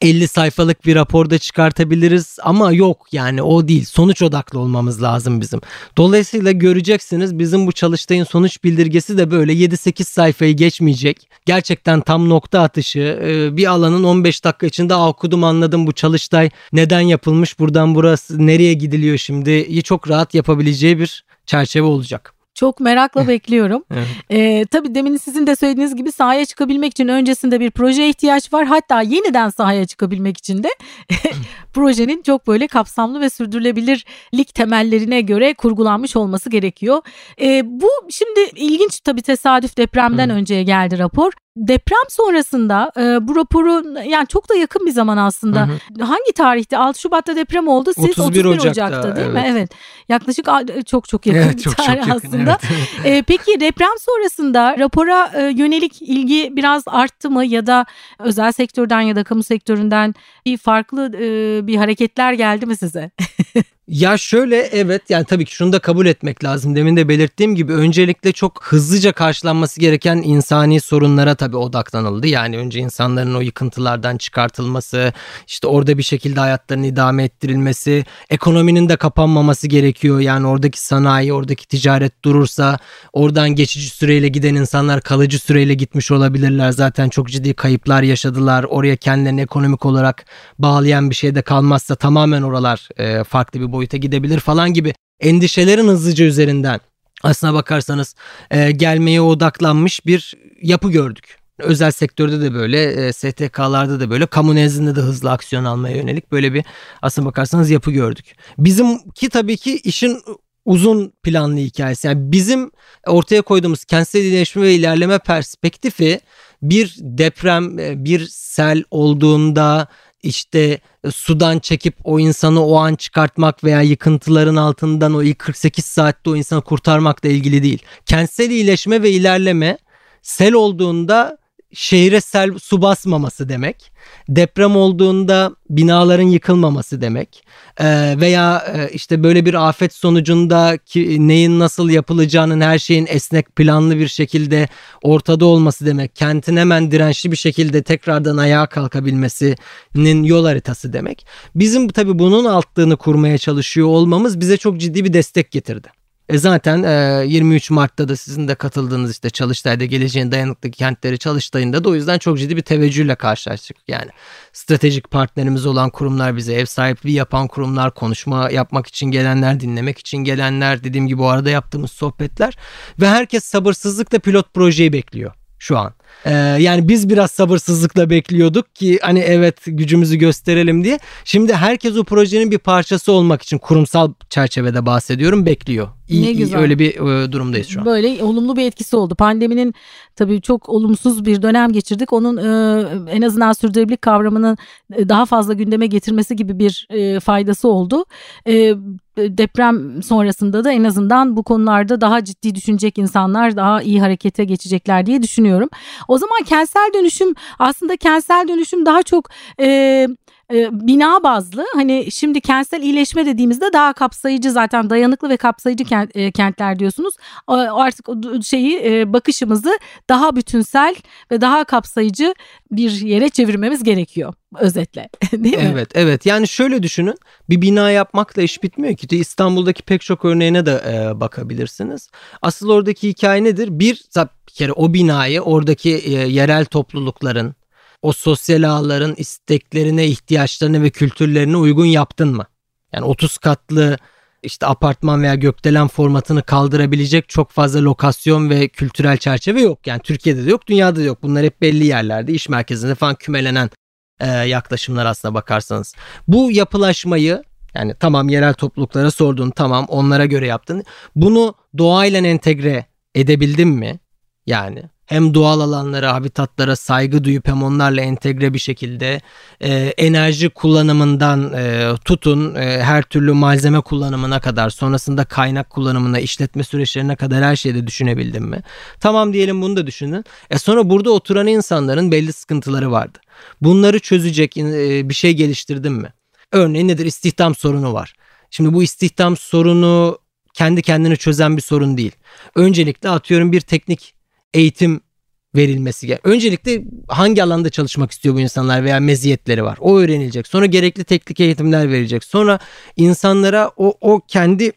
50 sayfalık bir raporda çıkartabiliriz ama yok yani o değil. Sonuç odaklı olmamız lazım bizim. Dolayısıyla göreceksiniz bizim bu çalıştayın sonuç bildirgesi de böyle 7-8 sayfayı geçmeyecek. Gerçekten tam nokta atışı e, bir alanın 15 dakika içinde okudum anladım bu çalıştay neden yapılmış buradan burası nereye gidiliyor şimdi çok rahat yapabileceği bir çerçeve olacak. Çok merakla bekliyorum. evet. ee, tabii demin sizin de söylediğiniz gibi sahaya çıkabilmek için öncesinde bir proje ihtiyaç var. Hatta yeniden sahaya çıkabilmek için de projenin çok böyle kapsamlı ve sürdürülebilirlik temellerine göre kurgulanmış olması gerekiyor. Ee, bu şimdi ilginç tabii tesadüf depremden önceye geldi rapor deprem sonrasında e, bu raporu yani çok da yakın bir zaman aslında. Hı hı. Hangi tarihte? 6 Şubat'ta deprem oldu. Siz 31, 31 Ocak'ta, Ocak'ta değil evet. mi? Evet. Yaklaşık çok çok yakın evet, bir çok, tarih çok yakın, aslında. Evet. e, peki deprem sonrasında rapora e, yönelik ilgi biraz arttı mı ya da özel sektörden ya da kamu sektöründen bir farklı e, bir hareketler geldi mi size? Ya şöyle evet yani tabii ki şunu da kabul etmek lazım. Demin de belirttiğim gibi öncelikle çok hızlıca karşılanması gereken insani sorunlara tabii odaklanıldı. Yani önce insanların o yıkıntılardan çıkartılması, işte orada bir şekilde hayatlarını idame ettirilmesi, ekonominin de kapanmaması gerekiyor. Yani oradaki sanayi, oradaki ticaret durursa oradan geçici süreyle giden insanlar kalıcı süreyle gitmiş olabilirler. Zaten çok ciddi kayıplar yaşadılar. Oraya kendilerini ekonomik olarak bağlayan bir şey de kalmazsa tamamen oralar e, farklı bir boyuta gidebilir falan gibi endişelerin hızlıca üzerinden aslına bakarsanız e, gelmeye odaklanmış bir yapı gördük. Özel sektörde de böyle, e, STK'larda da böyle, kamu nezdinde de hızlı aksiyon almaya yönelik böyle bir aslına bakarsanız yapı gördük. Bizimki tabii ki işin uzun planlı hikayesi. Yani bizim ortaya koyduğumuz kentsel iyileşme ve ilerleme perspektifi bir deprem, e, bir sel olduğunda işte e, sudan çekip o insanı o an çıkartmak veya yıkıntıların altından o ilk 48 saatte o insanı kurtarmakla ilgili değil. Kentsel iyileşme ve ilerleme sel olduğunda şehre sel su basmaması demek. Deprem olduğunda binaların yıkılmaması demek. Ee, veya e, işte böyle bir afet sonucunda ki, neyin nasıl yapılacağının her şeyin esnek planlı bir şekilde ortada olması demek. Kentin hemen dirençli bir şekilde tekrardan ayağa kalkabilmesinin yol haritası demek. Bizim tabii bunun altlığını kurmaya çalışıyor olmamız bize çok ciddi bir destek getirdi. E zaten e, 23 Mart'ta da sizin de katıldığınız işte Çalıştay'da geleceğin dayanıklı kentleri Çalıştay'ında da o yüzden çok ciddi bir teveccühle karşılaştık. Yani stratejik partnerimiz olan kurumlar bize ev sahipliği yapan kurumlar, konuşma yapmak için gelenler, dinlemek için gelenler, dediğim gibi o arada yaptığımız sohbetler ve herkes sabırsızlıkla pilot projeyi bekliyor şu an. Ee, yani biz biraz sabırsızlıkla bekliyorduk ki hani evet gücümüzü gösterelim diye. Şimdi herkes o projenin bir parçası olmak için kurumsal çerçevede bahsediyorum bekliyor. İyi, ne güzel. öyle bir e, durumdayız şu an. Böyle olumlu bir etkisi oldu. Pandeminin tabii çok olumsuz bir dönem geçirdik. Onun e, en azından sürdürülebilirlik kavramını e, daha fazla gündeme getirmesi gibi bir e, faydası oldu. E, deprem sonrasında da en azından bu konularda daha ciddi düşünecek insanlar daha iyi harekete geçecekler diye düşünüyorum. O zaman kentsel dönüşüm aslında kentsel dönüşüm daha çok e, e, bina bazlı hani şimdi kentsel iyileşme dediğimizde daha kapsayıcı zaten dayanıklı ve kapsayıcı e, kentler diyorsunuz. Artık şeyi e, bakışımızı daha bütünsel ve daha kapsayıcı bir yere çevirmemiz gerekiyor özetle değil mi? Evet evet yani şöyle düşünün bir bina yapmakla iş bitmiyor ki İstanbul'daki pek çok örneğine de e, bakabilirsiniz. Asıl oradaki hikaye nedir? Bir, bir kere o binayı oradaki yerel toplulukların o sosyal ağların isteklerine, ihtiyaçlarına ve kültürlerine uygun yaptın mı? Yani 30 katlı işte apartman veya gökdelen formatını kaldırabilecek çok fazla lokasyon ve kültürel çerçeve yok. Yani Türkiye'de de yok, dünyada da yok. Bunlar hep belli yerlerde, iş merkezinde falan kümelenen e, yaklaşımlar aslına bakarsanız. Bu yapılaşmayı yani tamam yerel topluluklara sordun, tamam onlara göre yaptın. Bunu doğayla entegre edebildin mi? Yani hem doğal alanlara, habitatlara saygı duyup hem onlarla entegre bir şekilde e, enerji kullanımından e, tutun e, her türlü malzeme kullanımına kadar sonrasında kaynak kullanımına, işletme süreçlerine kadar her şeyi de düşünebildim mi? Tamam diyelim bunu da düşünün. E sonra burada oturan insanların belli sıkıntıları vardı. Bunları çözecek e, bir şey geliştirdim mi? Örneğin nedir? İstihdam sorunu var. Şimdi bu istihdam sorunu kendi kendini çözen bir sorun değil. Öncelikle atıyorum bir teknik eğitim verilmesi gerekiyor. Öncelikle hangi alanda çalışmak istiyor bu insanlar veya meziyetleri var. O öğrenilecek. Sonra gerekli teknik eğitimler verilecek. Sonra insanlara o, o kendi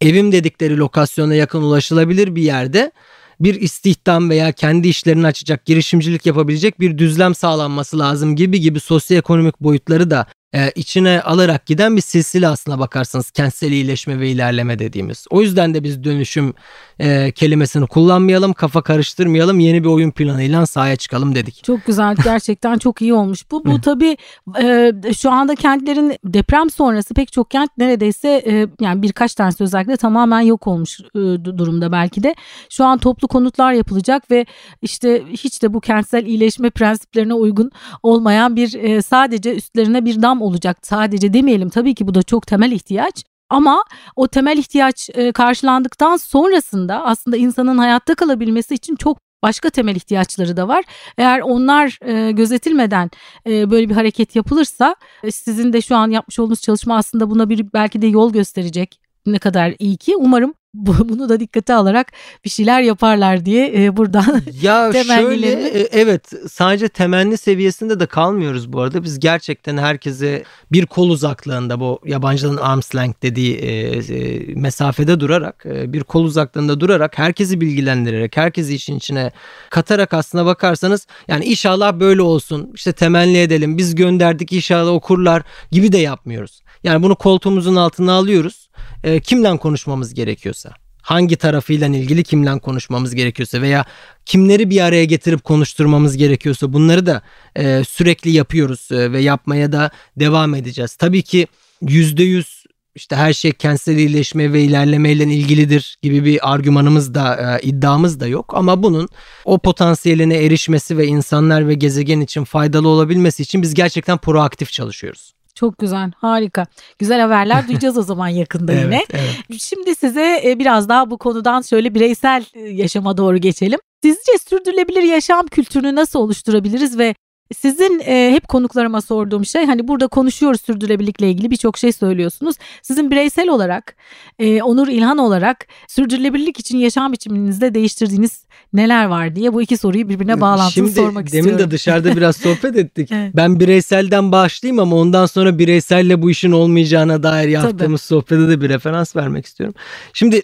evim dedikleri lokasyona yakın ulaşılabilir bir yerde bir istihdam veya kendi işlerini açacak, girişimcilik yapabilecek bir düzlem sağlanması lazım gibi gibi sosyoekonomik boyutları da e, içine alarak giden bir silsile aslına bakarsanız kentsel iyileşme ve ilerleme dediğimiz. O yüzden de biz dönüşüm e, kelimesini kullanmayalım, kafa karıştırmayalım, yeni bir oyun planıyla sahaya çıkalım dedik. Çok güzel, gerçekten çok iyi olmuş. Bu bu tabii e, şu anda kentlerin deprem sonrası pek çok kent neredeyse e, yani birkaç tanesi özellikle tamamen yok olmuş e, durumda belki de. Şu an toplu konutlar yapılacak ve işte hiç de bu kentsel iyileşme prensiplerine uygun olmayan bir e, sadece üstlerine bir dam olacak. Sadece demeyelim tabii ki bu da çok temel ihtiyaç. Ama o temel ihtiyaç e, karşılandıktan sonrasında aslında insanın hayatta kalabilmesi için çok başka temel ihtiyaçları da var. Eğer onlar e, gözetilmeden e, böyle bir hareket yapılırsa sizin de şu an yapmış olduğunuz çalışma aslında buna bir belki de yol gösterecek ne kadar iyi ki. Umarım bunu da dikkate alarak bir şeyler yaparlar diye e, buradan ya şöyle e, evet sadece temenni seviyesinde de kalmıyoruz bu arada. Biz gerçekten herkese bir kol uzaklığında bu yabancıların arms length dediği e, e, mesafede durarak e, bir kol uzaklığında durarak herkesi bilgilendirerek herkesi işin içine katarak aslına bakarsanız yani inşallah böyle olsun işte temenni edelim biz gönderdik inşallah okurlar gibi de yapmıyoruz. Yani bunu koltuğumuzun altına alıyoruz. E, kimden konuşmamız gerekiyorsa hangi tarafıyla ilgili kimle konuşmamız gerekiyorsa veya kimleri bir araya getirip konuşturmamız gerekiyorsa bunları da e, sürekli yapıyoruz e, ve yapmaya da devam edeceğiz. Tabii ki yüzde yüz işte her şey kentsel iyileşme ve ilerlemeyle ilgilidir gibi bir argümanımız da e, iddiamız da yok ama bunun o potansiyeline erişmesi ve insanlar ve gezegen için faydalı olabilmesi için biz gerçekten proaktif çalışıyoruz. Çok güzel, harika. Güzel haberler duyacağız o zaman yakında Evet, yine. evet. Şimdi size e, biraz daha bu konudan şöyle bireysel e, yaşama doğru geçelim. Sizce sürdürülebilir yaşam kültürünü nasıl oluşturabiliriz ve sizin e, hep konuklarıma sorduğum şey hani burada konuşuyoruz sürdürülebilirlikle ilgili birçok şey söylüyorsunuz. Sizin bireysel olarak e, Onur İlhan olarak sürdürülebilirlik için yaşam biçiminizde değiştirdiğiniz neler var diye bu iki soruyu birbirine bağlantılı Şimdi sormak demin istiyorum. de dışarıda biraz sohbet ettik. Evet. Ben bireyselden başlayayım ama ondan sonra bireyselle bu işin olmayacağına dair yaptığımız sohbete de bir referans vermek istiyorum. Şimdi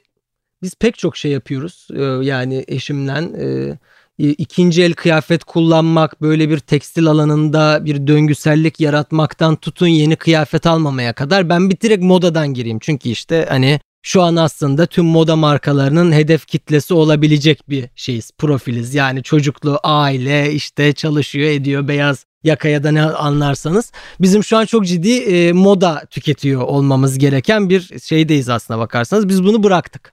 biz pek çok şey yapıyoruz. Ee, Yani eşimle e, ikinci el kıyafet kullanmak, böyle bir tekstil alanında bir döngüsellik yaratmaktan tutun yeni kıyafet almamaya kadar ben bir direkt modadan gireyim. Çünkü işte hani şu an aslında tüm moda markalarının hedef kitlesi olabilecek bir şeyiz, profiliz. Yani çocuklu, aile, işte çalışıyor, ediyor, beyaz yakaya da ne anlarsanız. Bizim şu an çok ciddi e, moda tüketiyor olmamız gereken bir şeydeyiz aslına bakarsanız. Biz bunu bıraktık.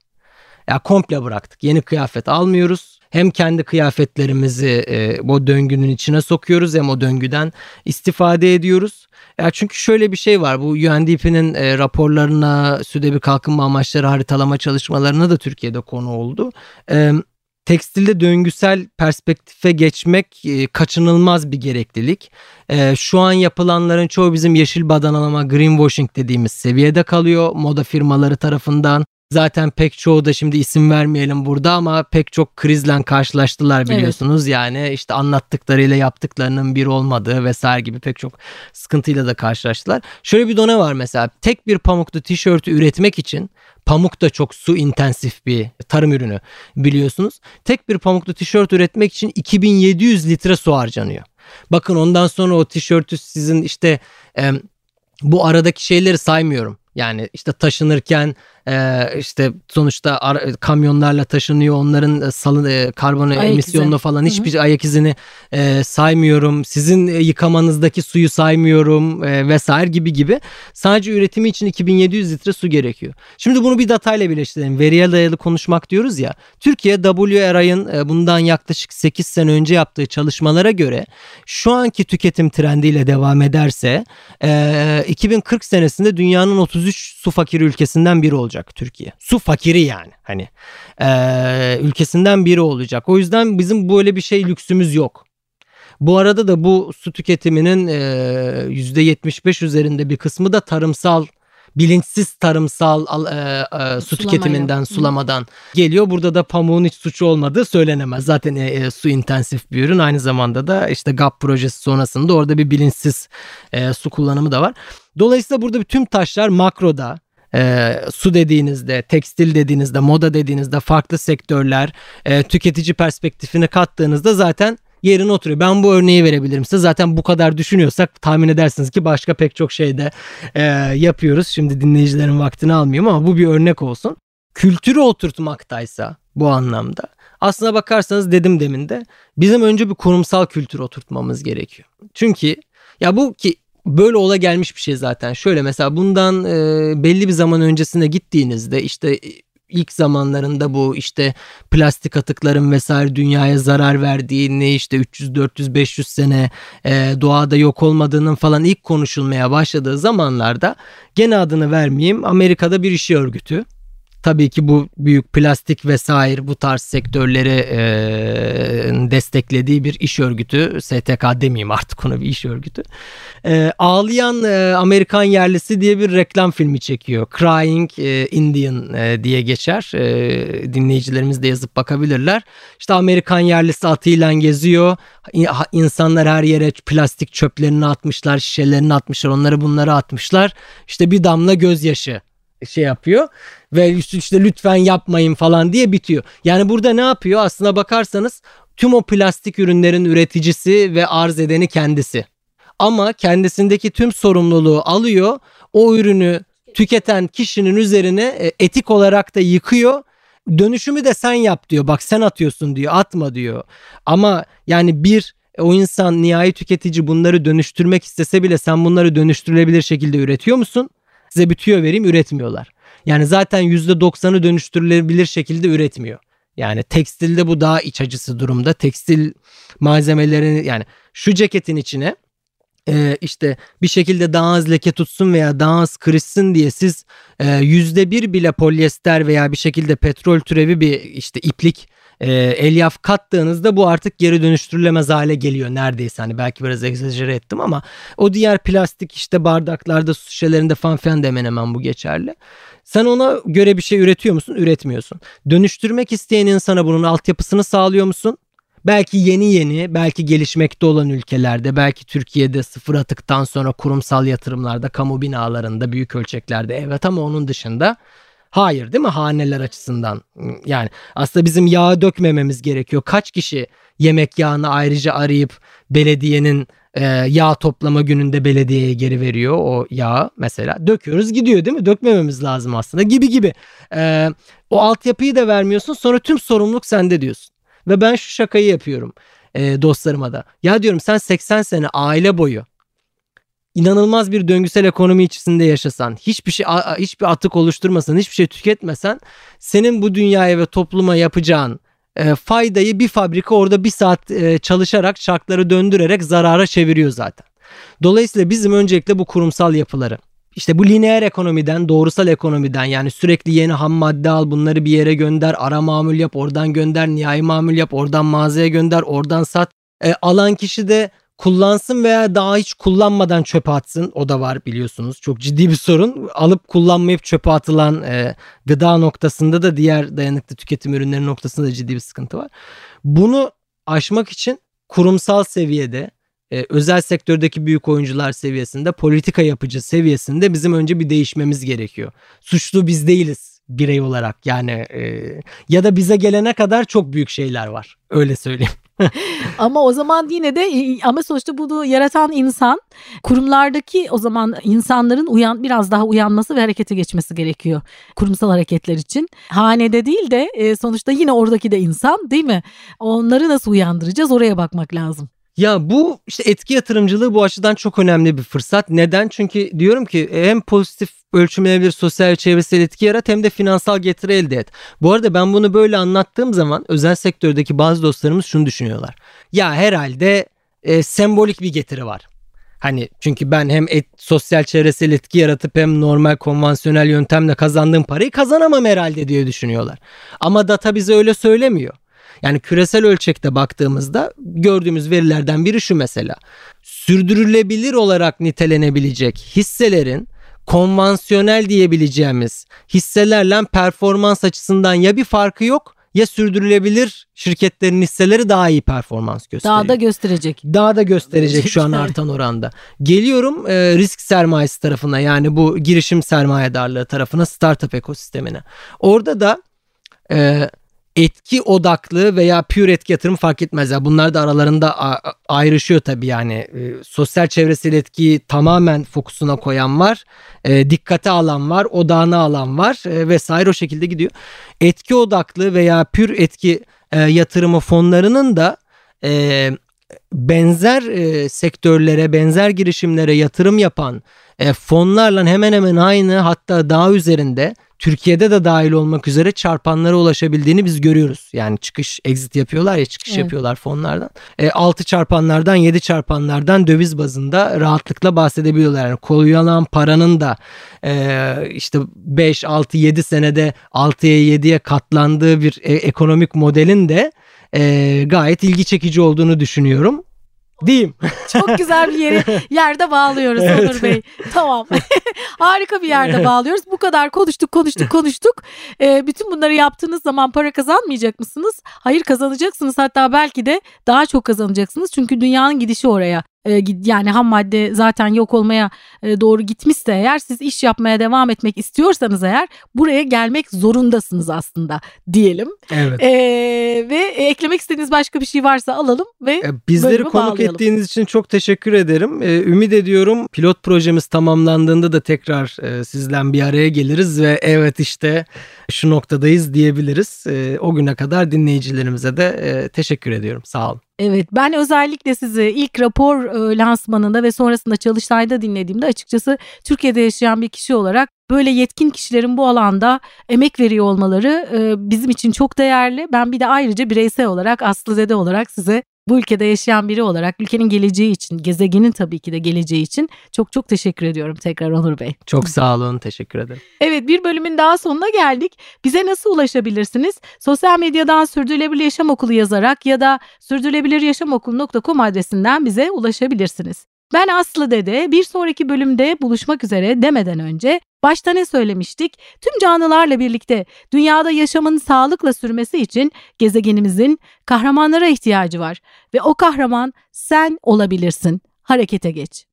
Ya komple bıraktık. Yeni kıyafet almıyoruz. Hem kendi kıyafetlerimizi e, bu döngünün içine sokuyoruz hem o döngüden istifade ediyoruz. Ya çünkü şöyle bir şey var. Bu UNDP'nin e, raporlarına, südebi kalkınma amaçları haritalama çalışmalarına da Türkiye'de konu oldu. E, tekstilde döngüsel perspektife geçmek e, kaçınılmaz bir gereklilik. E, şu an yapılanların çoğu bizim yeşil badanalama greenwashing dediğimiz seviyede kalıyor moda firmaları tarafından. Zaten pek çoğu da şimdi isim vermeyelim burada ama pek çok krizle karşılaştılar biliyorsunuz. Yani işte anlattıklarıyla yaptıklarının bir olmadığı vesaire gibi pek çok sıkıntıyla da karşılaştılar. Şöyle bir done var mesela tek bir pamuklu tişörtü üretmek için pamuk da çok su intensif bir tarım ürünü biliyorsunuz. Tek bir pamuklu tişört üretmek için 2700 litre su harcanıyor. Bakın ondan sonra o tişörtü sizin işte e, bu aradaki şeyleri saymıyorum. Yani işte taşınırken e, işte sonuçta ara, kamyonlarla taşınıyor onların salın e, karbon Ayak emisyonunu izi. falan Hı hı. hiçbir ayak izini e, saymıyorum. Sizin e, yıkamanızdaki suyu saymıyorum e, vesaire gibi gibi. Sadece üretimi için 2700 litre su gerekiyor. Şimdi bunu bir datayla birleştirelim. Veriye dayalı konuşmak diyoruz ya. Türkiye WRI'ın e, bundan yaklaşık 8 sene önce yaptığı çalışmalara göre şu anki tüketim trendiyle devam ederse e, 2040 senesinde dünyanın 33 su fakiri ülkesinden biri olacak Türkiye. Su fakiri yani hani e, ülkesinden biri olacak. O yüzden bizim böyle bir şey lüksümüz yok. Bu arada da bu su tüketiminin e, %75 üzerinde bir kısmı da tarımsal bilinçsiz tarımsal al- e, e, su Sulama tüketiminden, yok. Sulamadan geliyor. Burada da pamuğun hiç suçu olmadığı söylenemez. Zaten e, su intensif bir ürün. Aynı zamanda da işte GAP projesi sonrasında orada bir bilinçsiz e, su kullanımı da var. Dolayısıyla burada tüm taşlar makroda e, su dediğinizde, tekstil dediğinizde, moda dediğinizde farklı sektörler, e, tüketici perspektifini kattığınızda zaten yerine oturuyor. Ben bu örneği verebilirim size. Zaten bu kadar düşünüyorsak tahmin edersiniz ki başka pek çok şeyde e, yapıyoruz. Şimdi dinleyicilerin vaktini almayayım ama bu bir örnek olsun. Kültürü oturtmaktaysa bu anlamda aslına bakarsanız dedim demin de bizim önce bir kurumsal kültür oturtmamız gerekiyor. Çünkü ya bu ki böyle ola gelmiş bir şey zaten. Şöyle mesela bundan e, belli bir zaman öncesine gittiğinizde işte ilk zamanlarında bu işte plastik atıkların vesaire dünyaya zarar verdiğini işte 300 400 500 sene e, doğada yok olmadığının falan ilk konuşulmaya başladığı zamanlarda gene adını vermeyeyim Amerika'da bir işi örgütü Tabii ki bu büyük plastik vesaire bu tarz sektörleri e, desteklediği bir iş örgütü. STK demeyeyim artık ona bir iş örgütü. E, ağlayan e, Amerikan yerlisi diye bir reklam filmi çekiyor. Crying e, Indian e, diye geçer. E, dinleyicilerimiz de yazıp bakabilirler. İşte Amerikan yerlisi atıyla geziyor. İnsanlar her yere plastik çöplerini atmışlar, şişelerini atmışlar, onları bunları atmışlar. İşte bir damla gözyaşı şey yapıyor ve işte lütfen yapmayın falan diye bitiyor. Yani burada ne yapıyor? Aslına bakarsanız tüm o plastik ürünlerin üreticisi ve arz edeni kendisi. Ama kendisindeki tüm sorumluluğu alıyor. O ürünü tüketen kişinin üzerine e, etik olarak da yıkıyor. Dönüşümü de sen yap diyor. Bak sen atıyorsun diyor. Atma diyor. Ama yani bir o insan nihai tüketici bunları dönüştürmek istese bile sen bunları dönüştürülebilir şekilde üretiyor musun? Size bir tüyo vereyim üretmiyorlar. Yani zaten %90'ı dönüştürülebilir şekilde üretmiyor. Yani tekstilde bu daha iç acısı durumda. Tekstil malzemelerini yani şu ceketin içine e, işte bir şekilde daha az leke tutsun veya daha az kırışsın diye siz e, yüzde bir bile polyester veya bir şekilde petrol türevi bir işte iplik e, elyaf kattığınızda bu artık geri dönüştürülemez hale geliyor neredeyse hani belki biraz egzajere ettim ama o diğer plastik işte bardaklarda su şişelerinde falan filan da hemen hemen bu geçerli. Sen ona göre bir şey üretiyor musun? Üretmiyorsun. Dönüştürmek isteyen insana bunun altyapısını sağlıyor musun? Belki yeni yeni, belki gelişmekte olan ülkelerde, belki Türkiye'de sıfır atıktan sonra kurumsal yatırımlarda, kamu binalarında, büyük ölçeklerde evet ama onun dışında hayır değil mi haneler açısından? Yani aslında bizim yağ dökmememiz gerekiyor. Kaç kişi yemek yağını ayrıca arayıp belediyenin e, yağ toplama gününde belediyeye geri veriyor o yağ mesela. Döküyoruz gidiyor değil mi? Dökmememiz lazım aslında gibi gibi. E, o altyapıyı da vermiyorsun sonra tüm sorumluluk sende diyorsun. Ve ben şu şakayı yapıyorum e, dostlarıma da. Ya diyorum sen 80 sene aile boyu inanılmaz bir döngüsel ekonomi içerisinde yaşasan, hiçbir şey hiçbir atık oluşturmasan, hiçbir şey tüketmesen senin bu dünyaya ve topluma yapacağın e, faydayı bir fabrika orada bir saat e, çalışarak çarkları döndürerek zarara çeviriyor zaten. Dolayısıyla bizim öncelikle bu kurumsal yapıları işte bu lineer ekonomiden, doğrusal ekonomiden yani sürekli yeni ham madde al, bunları bir yere gönder, ara mamul yap, oradan gönder, nihai mamul yap, oradan mağazaya gönder, oradan sat. E, alan kişi de kullansın veya daha hiç kullanmadan çöpe atsın. O da var biliyorsunuz. Çok ciddi bir sorun. Alıp kullanmayıp çöpe atılan e, gıda noktasında da diğer dayanıklı tüketim ürünleri noktasında da ciddi bir sıkıntı var. Bunu aşmak için kurumsal seviyede e, özel sektördeki büyük oyuncular seviyesinde politika yapıcı seviyesinde bizim önce bir değişmemiz gerekiyor. Suçlu biz değiliz birey olarak yani e, ya da bize gelene kadar çok büyük şeyler var öyle söyleyeyim. ama o zaman yine de ama sonuçta bunu yaratan insan kurumlardaki o zaman insanların uyan biraz daha uyanması ve harekete geçmesi gerekiyor kurumsal hareketler için. Hanede değil de e, sonuçta yine oradaki de insan değil mi? Onları nasıl uyandıracağız oraya bakmak lazım. Ya bu işte etki yatırımcılığı bu açıdan çok önemli bir fırsat. Neden? Çünkü diyorum ki hem pozitif ölçümlenebilir sosyal çevresel etki yarat hem de finansal getiri elde et. Bu arada ben bunu böyle anlattığım zaman özel sektördeki bazı dostlarımız şunu düşünüyorlar. Ya herhalde e, sembolik bir getiri var. Hani çünkü ben hem et, sosyal çevresel etki yaratıp hem normal konvansiyonel yöntemle kazandığım parayı kazanamam herhalde diye düşünüyorlar. Ama data bize öyle söylemiyor. Yani küresel ölçekte baktığımızda gördüğümüz verilerden biri şu mesela. Sürdürülebilir olarak nitelenebilecek hisselerin konvansiyonel diyebileceğimiz hisselerle performans açısından ya bir farkı yok ya sürdürülebilir şirketlerin hisseleri daha iyi performans gösteriyor. Daha da gösterecek. Daha da gösterecek şu an artan oranda. Geliyorum e, risk sermayesi tarafına yani bu girişim sermayedarlığı tarafına startup ekosistemine. Orada da e, etki odaklı veya pure etki yatırım fark etmez. Ya bunlar da aralarında ayrışıyor tabii yani. E, sosyal çevresel etkiyi tamamen fokusuna koyan var. E, dikkate alan var, odağına alan var e, vesaire o şekilde gidiyor. Etki odaklı veya pür etki e, yatırımı fonlarının da e, benzer e, sektörlere, benzer girişimlere yatırım yapan e, fonlarla hemen hemen aynı hatta daha üzerinde Türkiye'de de dahil olmak üzere çarpanlara ulaşabildiğini biz görüyoruz. Yani çıkış exit yapıyorlar ya çıkış evet. yapıyorlar fonlardan. E, 6 çarpanlardan 7 çarpanlardan döviz bazında rahatlıkla bahsedebiliyorlar. Yani koyulan paranın da e, işte 5, 6, 7 senede 6'ya 7'ye katlandığı bir e, ekonomik modelin de e, gayet ilgi çekici olduğunu düşünüyorum diyeyim. Çok güzel bir yeri yerde bağlıyoruz evet. Onur Bey. Tamam. Harika bir yerde bağlıyoruz. Bu kadar konuştuk konuştuk konuştuk. Ee, bütün bunları yaptığınız zaman para kazanmayacak mısınız? Hayır kazanacaksınız. Hatta belki de daha çok kazanacaksınız. Çünkü dünyanın gidişi oraya. E, yani ham madde zaten yok olmaya e, doğru gitmişse eğer siz iş yapmaya devam etmek istiyorsanız eğer buraya gelmek zorundasınız aslında diyelim. Evet. E, ve eklemek istediğiniz başka bir şey varsa alalım ve e, bizleri konuk bağlayalım. ettiğiniz için çok teşekkür ederim. E, ümit ediyorum pilot projemiz tamamlandığında da tekrar e, sizden bir araya geliriz ve evet işte şu noktadayız diyebiliriz. E, o güne kadar dinleyicilerimize de e, teşekkür ediyorum. Sağ olun. Evet ben özellikle sizi ilk rapor e, lansmanında ve sonrasında çalıştayda dinlediğimde açıkçası Türkiye'de yaşayan bir kişi olarak böyle yetkin kişilerin bu alanda emek veriyor olmaları e, bizim için çok değerli. Ben bir de ayrıca bireysel olarak Aslı Dede olarak size bu ülkede yaşayan biri olarak ülkenin geleceği için, gezegenin tabii ki de geleceği için çok çok teşekkür ediyorum tekrar Onur Bey. Çok sağ olun, teşekkür ederim. Evet bir bölümün daha sonuna geldik. Bize nasıl ulaşabilirsiniz? Sosyal medyadan Sürdürülebilir Yaşam Okulu yazarak ya da sürdürülebiliryaşamokulu.com adresinden bize ulaşabilirsiniz. Ben Aslı Dede bir sonraki bölümde buluşmak üzere demeden önce başta ne söylemiştik? Tüm canlılarla birlikte dünyada yaşamın sağlıkla sürmesi için gezegenimizin kahramanlara ihtiyacı var ve o kahraman sen olabilirsin. Harekete geç.